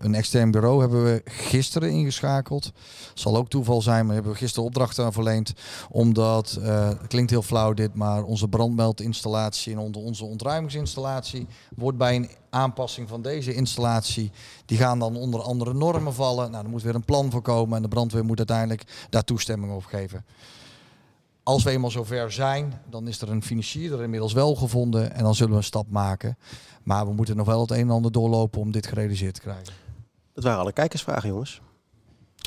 een extern bureau hebben we gisteren ingeschakeld. Zal ook toeval zijn, maar hebben we gisteren opdrachten aan verleend. Omdat, het klinkt heel flauw dit, maar onze brandmeldinstallatie en onze ontruimingsinstallatie wordt bij een aanpassing van deze installatie, die gaan dan onder andere normen vallen. Nou, er moet weer een plan voor komen en de brandweer moet uiteindelijk daar toestemming op geven. Als we eenmaal zover zijn, dan is er een financier inmiddels wel gevonden en dan zullen we een stap maken. Maar we moeten nog wel het een en ander doorlopen om dit gerealiseerd te krijgen. Dat waren alle kijkersvragen, jongens.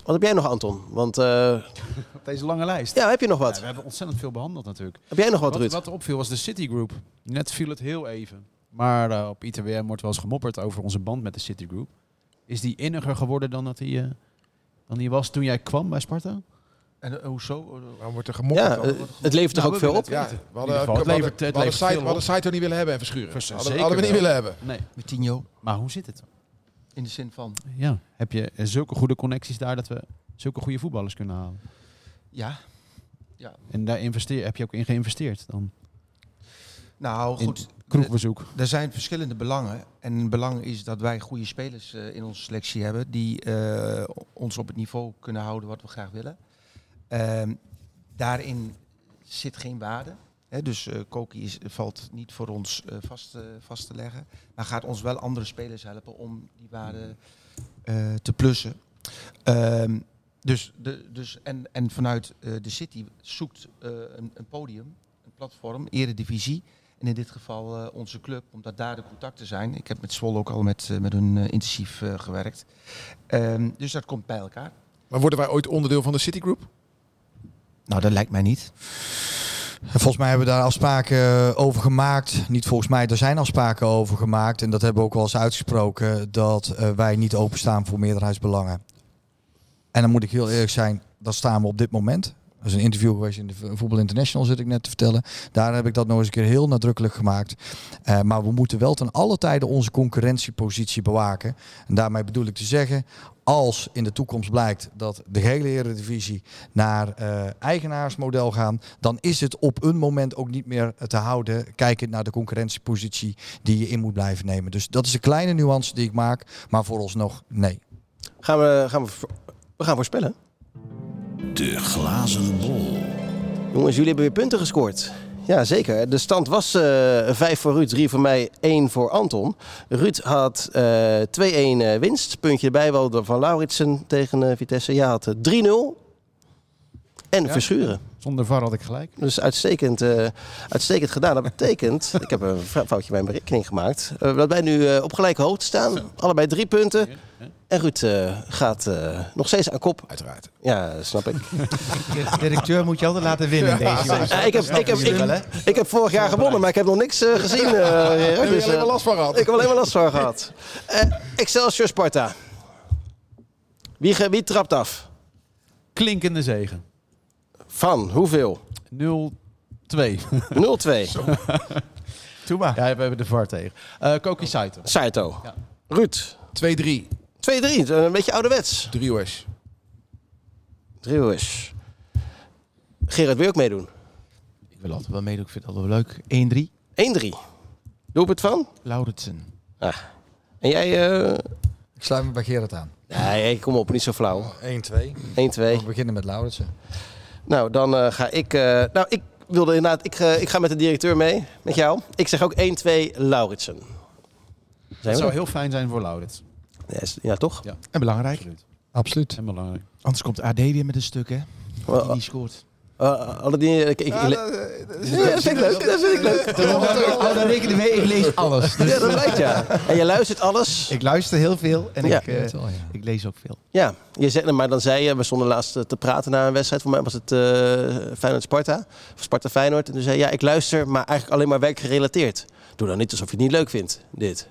Wat heb jij nog, Anton? Want eh, Op deze lange lijst. ja, heb je nog Ja, wat? we hebben ontzettend veel behandeld natuurlijk. Heb jij nog wat, Wat, Ruud? wat opviel was de Citigroup. Net viel het heel even. Maar eh, op ITWM wordt wel eens gemopperd over onze band met de Citigroup. Is die inniger geworden dan dat die, eh, dan die was toen jij kwam bij Sparta? En eh, hoezo? Waarom wordt er gemopperd Ja, dan? eh, het levert toch Nou, ook veel op? Ja, we hadden, het levert- het we hadden hadden niet willen hebben en verschuren. Vers- Hadden, zeker hadden we niet willen hebben. Nee. Met Tino. Maar hoe zit het? In de zin van, Ja. Heb je eh, zulke goede connecties daar dat we zulke goede voetballers kunnen halen? ja. Ja, En daar investeer, heb je ook in geïnvesteerd dan? nou In goed. Kroegbezoek. Er zijn verschillende belangen. En een belang is dat wij goede spelers eh, in onze selectie hebben. Die eh, ons op het niveau kunnen houden wat we graag willen. Ehm, daarin zit geen waarde. Dus eh Koki is, valt niet voor ons eh, vast, eh, vast te leggen. Maar gaat ons wel andere spelers helpen om die waarde te plussen. Ehm, dus de, dus en, en vanuit de City zoekt een, een podium, een platform, eredivisie. En in dit geval onze club, omdat daar de contacten zijn. Ik heb met Zwolle ook al met, met hun intensief gewerkt. Ehm, dus dat komt bij elkaar. Maar worden wij ooit onderdeel van de Citigroup? Nou, dat lijkt mij niet. En Volgens mij hebben we daar afspraken eh, over gemaakt. Niet volgens mij, er zijn afspraken over gemaakt. En dat hebben we ook wel eens uitgesproken. Dat eh, wij niet openstaan voor meerderheidsbelangen. En dan moet ik heel eerlijk zijn, dat staan we op dit moment. Er is een interview geweest in de Voetbal International, zit ik net te vertellen. Daar heb ik dat nog eens een keer heel nadrukkelijk gemaakt. Eh, maar we moeten wel ten alle tijde onze concurrentiepositie bewaken. En daarmee bedoel ik te zeggen, als in de toekomst blijkt dat de gehele Eredivisie naar eh, eigenaarsmodel gaan, dan is het op een moment ook niet meer te houden, kijkend naar de concurrentiepositie die je in moet blijven nemen. Dus dat is een kleine nuance die ik maak, maar vooralsnog nee. Gaan we, gaan we, we gaan voorspellen. De glazen bol. Jongens, jullie hebben weer punten gescoord. Ja, zeker. De stand was eh 5 voor Ruud, 3 voor mij, 1 voor Anton. Ruud had eh 2-1 eh, winst. Puntje erbij wel van Lauritsen tegen eh, Vitesse. Jij had eh, 3-0. En Ja. Verschuren. Zonder VAR had ik gelijk. Dus uitstekend, eh, uitstekend gedaan. Dat betekent, ik heb een foutje bij mijn berekening gemaakt, eh, dat wij nu eh, op gelijke hoogte staan. Allebei drie punten. En Ruud eh, gaat eh, nog steeds aan kop. Uiteraard. Ja, snap ik. De directeur moet je altijd laten winnen in deze. Ja, ik, heb, ik, heb, Jullie wel, hè? ik, ik heb vorig jaar gewonnen, maar ik heb nog niks gezien. eh. Heb je Dus, alleen maar last van gehad? ik heb alleen maar last van gehad. Eh, Excelsior Sparta. Wie, wie trapt af? Klinkende zegen. Van hoeveel? 0-2. 0-2. Doe maar. Ja, we hebben de VAR tegen. Eh Koki Saito. Saito. Ja. Ruud. 2-3. 2-3. Een beetje ouderwets. 3 OS. Driehoes. Gerard, wil je ook meedoen? Ik wil altijd wel meedoen, ik vind het altijd wel leuk. 1-3, 1-3. Doe het van? Lauritsen. En jij... eh Ik sluit me bij Gerard aan. Nee, kom op, niet zo flauw. 1-2. 1-2. We beginnen met Lauritsen. Nou, dan eh, ga ik... eh, nou, ik wilde inderdaad... Ik, eh, ik ga met de directeur mee. Met jou. Ik zeg ook 1-2 Lauritsen. Zijn Dat zou er? heel fijn zijn voor Laurits. Ja, toch? Ja, En belangrijk. absoluut. Absoluut. En belangrijk. Anders komt AD weer met een stuk, hè? Die niet scoort. Alle dingen... Ik, Ja, dat, eh, vind ik leuk. Dat vind ik leuk. Dan reken je mee, ik lees alles. Dus Ja, dat lijkt ja. En je luistert alles. ik luister heel veel en Ja. ik, eh, ik lees ook veel. Ja, je zei, maar dan zei je, we stonden laatst eh, te praten na een wedstrijd. Voor mij was het eh Feyenoord-Sparta. Of Sparta-Feyenoord. En toen zei je, ja, ik luister, maar eigenlijk alleen maar werkgerelateerd. Doe dan niet alsof je het niet leuk vindt, dit.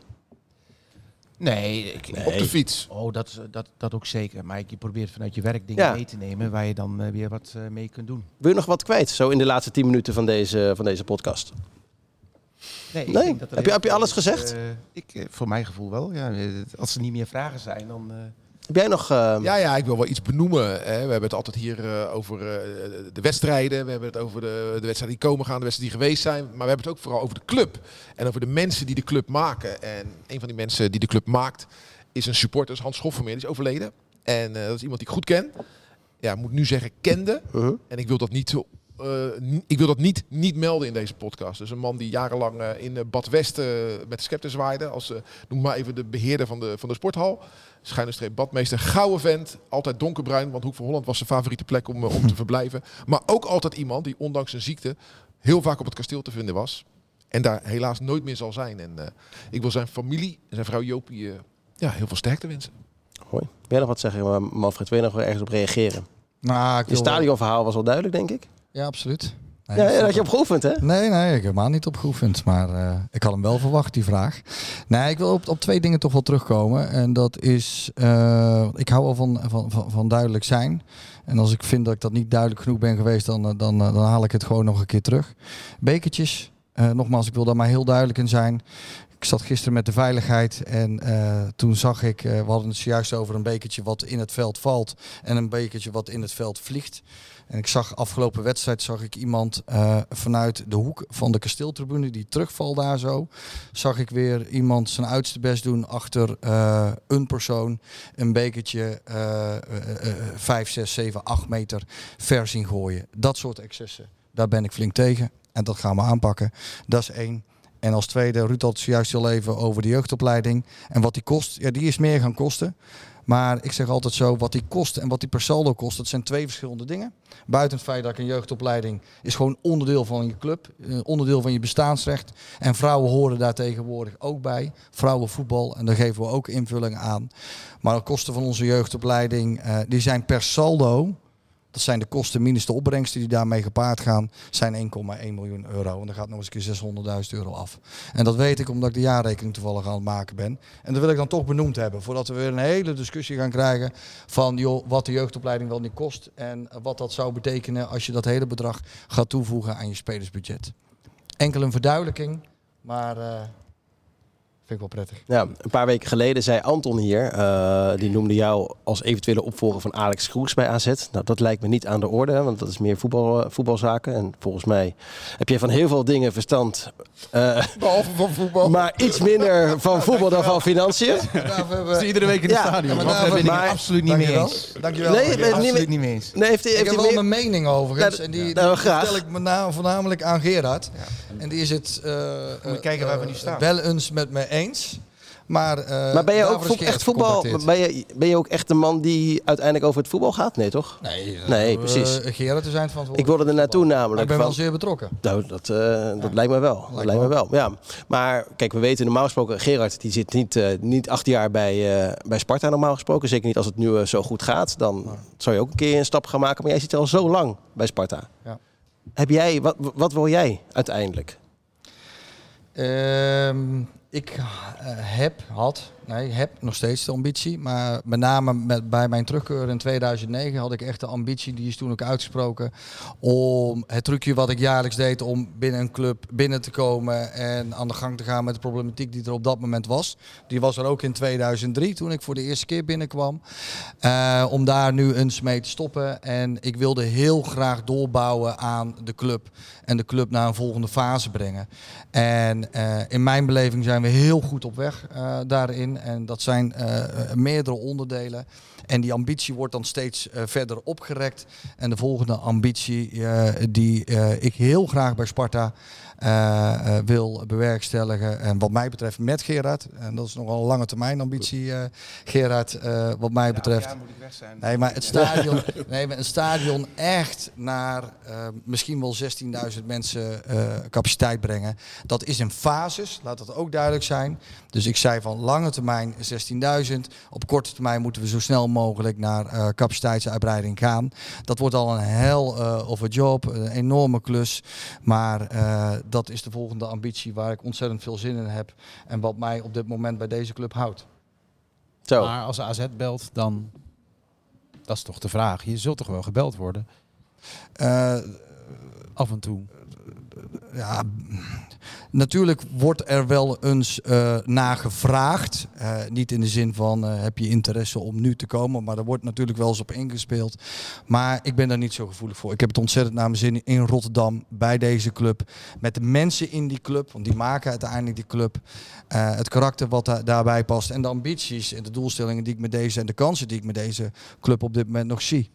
Nee, ik, Op de fiets. Oh, dat, dat, dat ook zeker. Maar je probeert vanuit je werk dingen Ja. mee te nemen waar je dan eh, weer wat eh, mee kunt doen. Wil je nog wat kwijt, zo in de laatste tien minuten van deze, van deze podcast? Nee, ik Nee? denk dat er Heb je- heb je alles gezegd? eh, ik, voor mijn gevoel wel. Ja. Als er niet meer vragen zijn, dan... Heb jij nog... eh, Ja, ja, ik wil wel iets benoemen. Hè. We hebben het altijd hier eh, over eh, de wedstrijden. We hebben het over de, de wedstrijden die komen gaan, de wedstrijden die geweest zijn. Maar we hebben het ook vooral over de club. En over de mensen die de club maken. En een van die mensen die de club maakt is een supporter, Hans Schoffermeer. Die is overleden. En eh, dat is iemand die ik goed ken. Ja, moet nu zeggen kende. uh-huh. En ik wil dat niet, eh, ik wil dat niet, niet melden in deze podcast. Dus een man die jarenlang eh, in eh, Bad West eh, met de scepter zwaaide. Als, eh, noem maar even de beheerder van de, van de sporthal. Schuine streep badmeester. Gouden vent. Altijd donkerbruin. Want Hoek van Holland was zijn favoriete plek om, om te verblijven. Maar ook altijd iemand die ondanks zijn ziekte heel vaak op het kasteel te vinden was. En daar helaas nooit meer zal zijn. En eh, ik wil zijn familie en zijn vrouw Jopie eh, ja, heel veel sterkte wensen. Mooi. Wil jij nog wat zeggen, maar Manfred? Wil je nog wel ergens op reageren? Nou, ik Je wil wel- stadionverhaal was wel duidelijk, denk ik. Ja, absoluut. Nee, Ja, dat ja, dat je ik. op geoefend, hè? Nee, nee, ik heb helemaal niet op geoefend. Maar eh, ik had hem wel verwacht, die vraag. Nee, ik wil op, op twee dingen toch wel terugkomen. En dat is, eh, ik hou wel van, van, van, van duidelijk zijn. En als ik vind dat ik dat niet duidelijk genoeg ben geweest, dan, eh, dan, dan haal ik het gewoon nog een keer terug. Bekertjes, nogmaals, ik wil daar maar heel duidelijk in zijn. Ik zat gisteren met de veiligheid en toen zag ik, we hadden het zojuist over een bekertje wat in het veld valt en een bekertje wat in het veld vliegt. En ik zag afgelopen wedstrijd zag ik iemand eh, vanuit de hoek van de kasteeltribune die terugvalt daar zo. Zag ik weer iemand zijn uiterste best doen achter eh, een persoon een bekertje eh, eh, 5, 6, 7, 8 meter ver zien gooien. Dat soort excessen, daar ben ik flink tegen. En dat gaan we aanpakken. Dat is één. En als tweede, Ruud had het zojuist even over de jeugdopleiding. En wat die kost, ja, die is meer gaan kosten. Maar ik zeg altijd zo, wat die kost en wat die per saldo kost, dat zijn twee verschillende dingen. Buiten het feit dat ik een jeugdopleiding is gewoon onderdeel van je club, eh, onderdeel van je bestaansrecht. En vrouwen horen daar tegenwoordig ook bij. Vrouwenvoetbal, en daar geven we ook invulling aan. Maar de kosten van onze jeugdopleiding, eh, die zijn per saldo, dat zijn de kosten minus de opbrengsten die daarmee gepaard gaan, zijn 1,1 miljoen euro. En dan gaat nog eens een keer 600.000 euro af. En dat weet ik omdat ik de jaarrekening toevallig aan het maken ben. En dat wil ik dan toch benoemd hebben. Voordat we weer een hele discussie gaan krijgen van joh, wat de jeugdopleiding wel niet kost. En wat dat zou betekenen als je dat hele bedrag gaat toevoegen aan je spelersbudget. Enkel een verduidelijking, maar eh, vind ik wel prettig. Ja, een paar weken geleden zei Anton hier, eh, die noemde jou als eventuele opvolger van Alex Kroes bij AZ. Nou, dat lijkt me niet aan de orde, hè, want dat is meer voetbal, eh, voetbalzaken. En volgens mij heb jij van heel veel dingen verstand, eh, Behalve van voetbal. maar iets minder van voetbal dan van financiën. Is iedere week in het Ja, stadion. ja, maar daarvoor- ben ik- maar- Absoluut niet mee Dankjewel. eens. Dankjewel. Nee, bent niet Absoluut meer- niet mee eens. Nee, heeft, hij- Ik heeft heb hij wel mijn mening overigens. Ja, en die, nou, die graag. vertel ik me na, voornamelijk aan Gerard. En die is het eh, Moet kijken waar we nu staan. wel eens met me eens. Maar, eh, Maar ben je ook echt voetbal? Ben je, ben je ook echt de man die uiteindelijk over het voetbal gaat? Nee, toch? Nee, Nee, precies. eh, Gerard is eindverantwoordelijk. Ik wilde er naartoe Maar namelijk. ik ben wel van- zeer betrokken. Nou, dat, eh, dat lijkt me wel. dat Lijkt me wel. Ja. Maar kijk, we weten normaal gesproken, Gerard die zit niet, niet acht jaar bij, bij Sparta normaal gesproken. Zeker niet als het nu zo goed gaat. Dan zou je ook een keer een stap gaan maken. Maar jij zit al zo lang bij Sparta. Ja. Heb jij, wat, wat wil jij uiteindelijk? Ehm, ik eh, heb, had, nee, heb nog steeds de ambitie. Maar met name met, bij mijn terugkeur in 2009 had ik echt de ambitie, die is toen ook uitgesproken, om het trucje wat ik jaarlijks deed om binnen een club binnen te komen en aan de gang te gaan met de problematiek die er op dat moment was. Die was er ook in 2003 toen ik voor de eerste keer binnenkwam. Eh, om daar nu eens mee te stoppen. En ik wilde heel graag doorbouwen aan de club. En de club naar een volgende fase brengen. En eh, in mijn beleving zijn we heel goed op weg eh, daarin. En dat zijn eh, eh, meerdere onderdelen. En die ambitie wordt dan steeds eh, verder opgerekt. En de volgende ambitie die ik heel graag bij Sparta wil bewerkstelligen. En wat mij betreft met Gerard. En dat is nogal een lange termijn ambitie, eh, Gerard, eh, wat mij betreft. Ja, moet ik weg zijn. Nee, maar het stadion, nee, maar een stadion echt naar eh, misschien wel 16.000 mensen eh, capaciteit brengen. Dat is in fases, laat dat ook duidelijk zijn. Dus ik zei van lange termijn 16.000. Op korte termijn moeten we zo snel mogelijk naar eh, capaciteitsuitbreiding gaan. Dat wordt al een hell eh, of a job, een enorme klus. Maar eh, dat is de volgende ambitie waar ik ontzettend veel zin in heb. En wat mij op dit moment bij deze club houdt. Zo. Maar als AZ belt, dan... Dat is toch de vraag. Je zult toch wel gebeld worden? Eh, Af en toe. ja, Natuurlijk wordt er wel eens uh, naar gevraagd. Uh, niet in de zin van uh, heb je interesse om nu te komen. Maar er wordt natuurlijk wel eens op ingespeeld. Maar ik ben daar niet zo gevoelig voor. Ik heb het ontzettend naar mijn zin in Rotterdam. Bij deze club. Met de mensen in die club. Want die maken uiteindelijk die club. het karakter wat da daarbij past. En de ambities en de doelstellingen die ik met deze. En de kansen die ik met deze club op dit moment nog zie.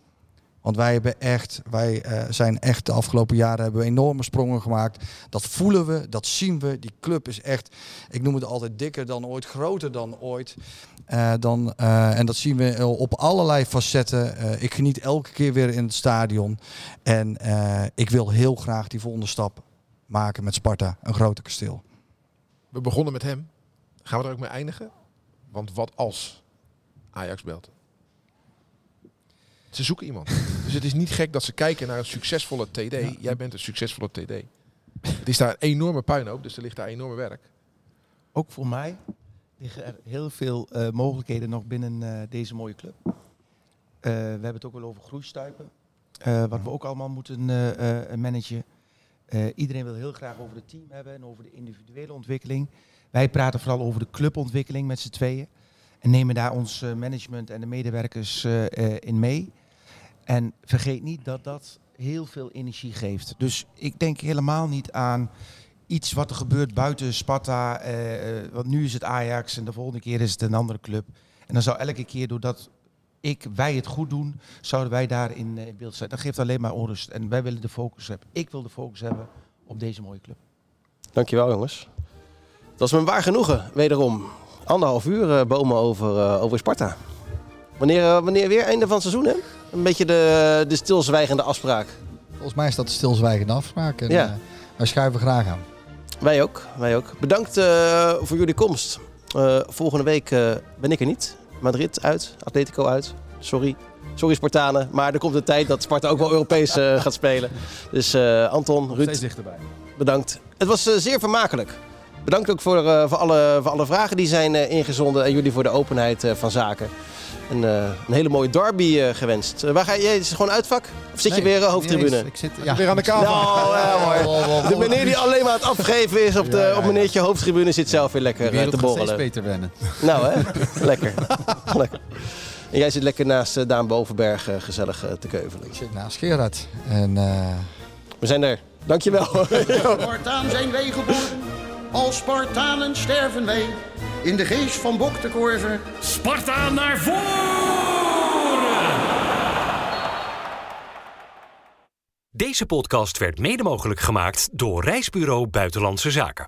Want wij hebben echt, wij uh, zijn echt de afgelopen jaren hebben we enorme sprongen gemaakt. Dat voelen we, dat zien we. Die club is echt, ik noem het altijd dikker dan ooit, groter dan ooit. Uh, dan, uh, en dat zien we op allerlei facetten. ik geniet elke keer weer in het stadion. En ik wil heel graag die volgende stap maken met Sparta, een groter kasteel. We begonnen met hem. Gaan we er ook mee eindigen? Want wat als Ajax belt? Ze zoeken iemand. dus het is niet gek dat ze kijken naar een succesvolle TD. Jij bent een succesvolle TD. Het is daar een enorme puinhoop, dus er ligt daar enorme werk. Ook voor mij liggen er heel veel uh, mogelijkheden nog binnen uh, deze mooie club. Uh, we hebben het ook wel over groeistuipen. wat we ook allemaal moeten managen. iedereen wil heel graag over het team hebben en over de individuele ontwikkeling. Wij praten vooral over de clubontwikkeling met z'n tweeën. En nemen daar ons management en de medewerkers in mee. En vergeet niet dat dat heel veel energie geeft. Dus ik denk helemaal niet aan iets wat er gebeurt buiten Sparta. Eh, want nu is het Ajax en de volgende keer is het een andere club. En dan zou elke keer doordat ik, wij het goed doen, zouden wij daar in, in beeld zijn. Dat geeft alleen maar onrust. En wij willen de focus hebben. Ik wil de focus hebben op deze mooie club. Dankjewel jongens. Dat was me waar genoegen, wederom. Anderhalf uur uh, bomen over, uh, over Sparta. Wanneer, uh, wanneer weer einde van het seizoen, hè? Een beetje de, de stilzwijgende afspraak. Volgens mij is dat de stilzwijgende afspraak. En, ja. Uh, wij schuiven graag aan. Wij ook, wij ook. Bedankt uh, voor jullie komst. Uh, volgende week ben ik er niet. Madrid uit, Atletico uit. Sorry. Sorry Spartanen, maar er komt een tijd dat Sparta ook wel Europees gaat spelen. Dus Anton, Ruud, dichterbij. bedankt. Het was zeer vermakelijk. Bedankt ook voor, voor, alle, voor alle vragen die zijn ingezonden en jullie voor de openheid van zaken een, uh, een hele mooie derby uh, gewenst. Uh, waar ga je? Is het gewoon uitvak? Of zit nee, je weer hoofdtribune? Ik zit ja. weer aan de kamer. Nou, ja. De meneer die alleen maar aan het afgeven is op, de, ja, op meneertje hoofdtribune zit zelf weer lekker te borrelen. steeds beter wennen. Nou hè, lekker. lekker. En jij zit lekker naast Daan Bovenberg gezellig te keuvelen. Ik zit naast Gerard. En, We zijn er. Dankjewel. Spartaan zijn wij geboren. Als Spartanen sterven wij in de geest van Bok de. Sparta naar voren! Deze podcast werd mede mogelijk gemaakt door Reisbureau Buitenlandse Zaken.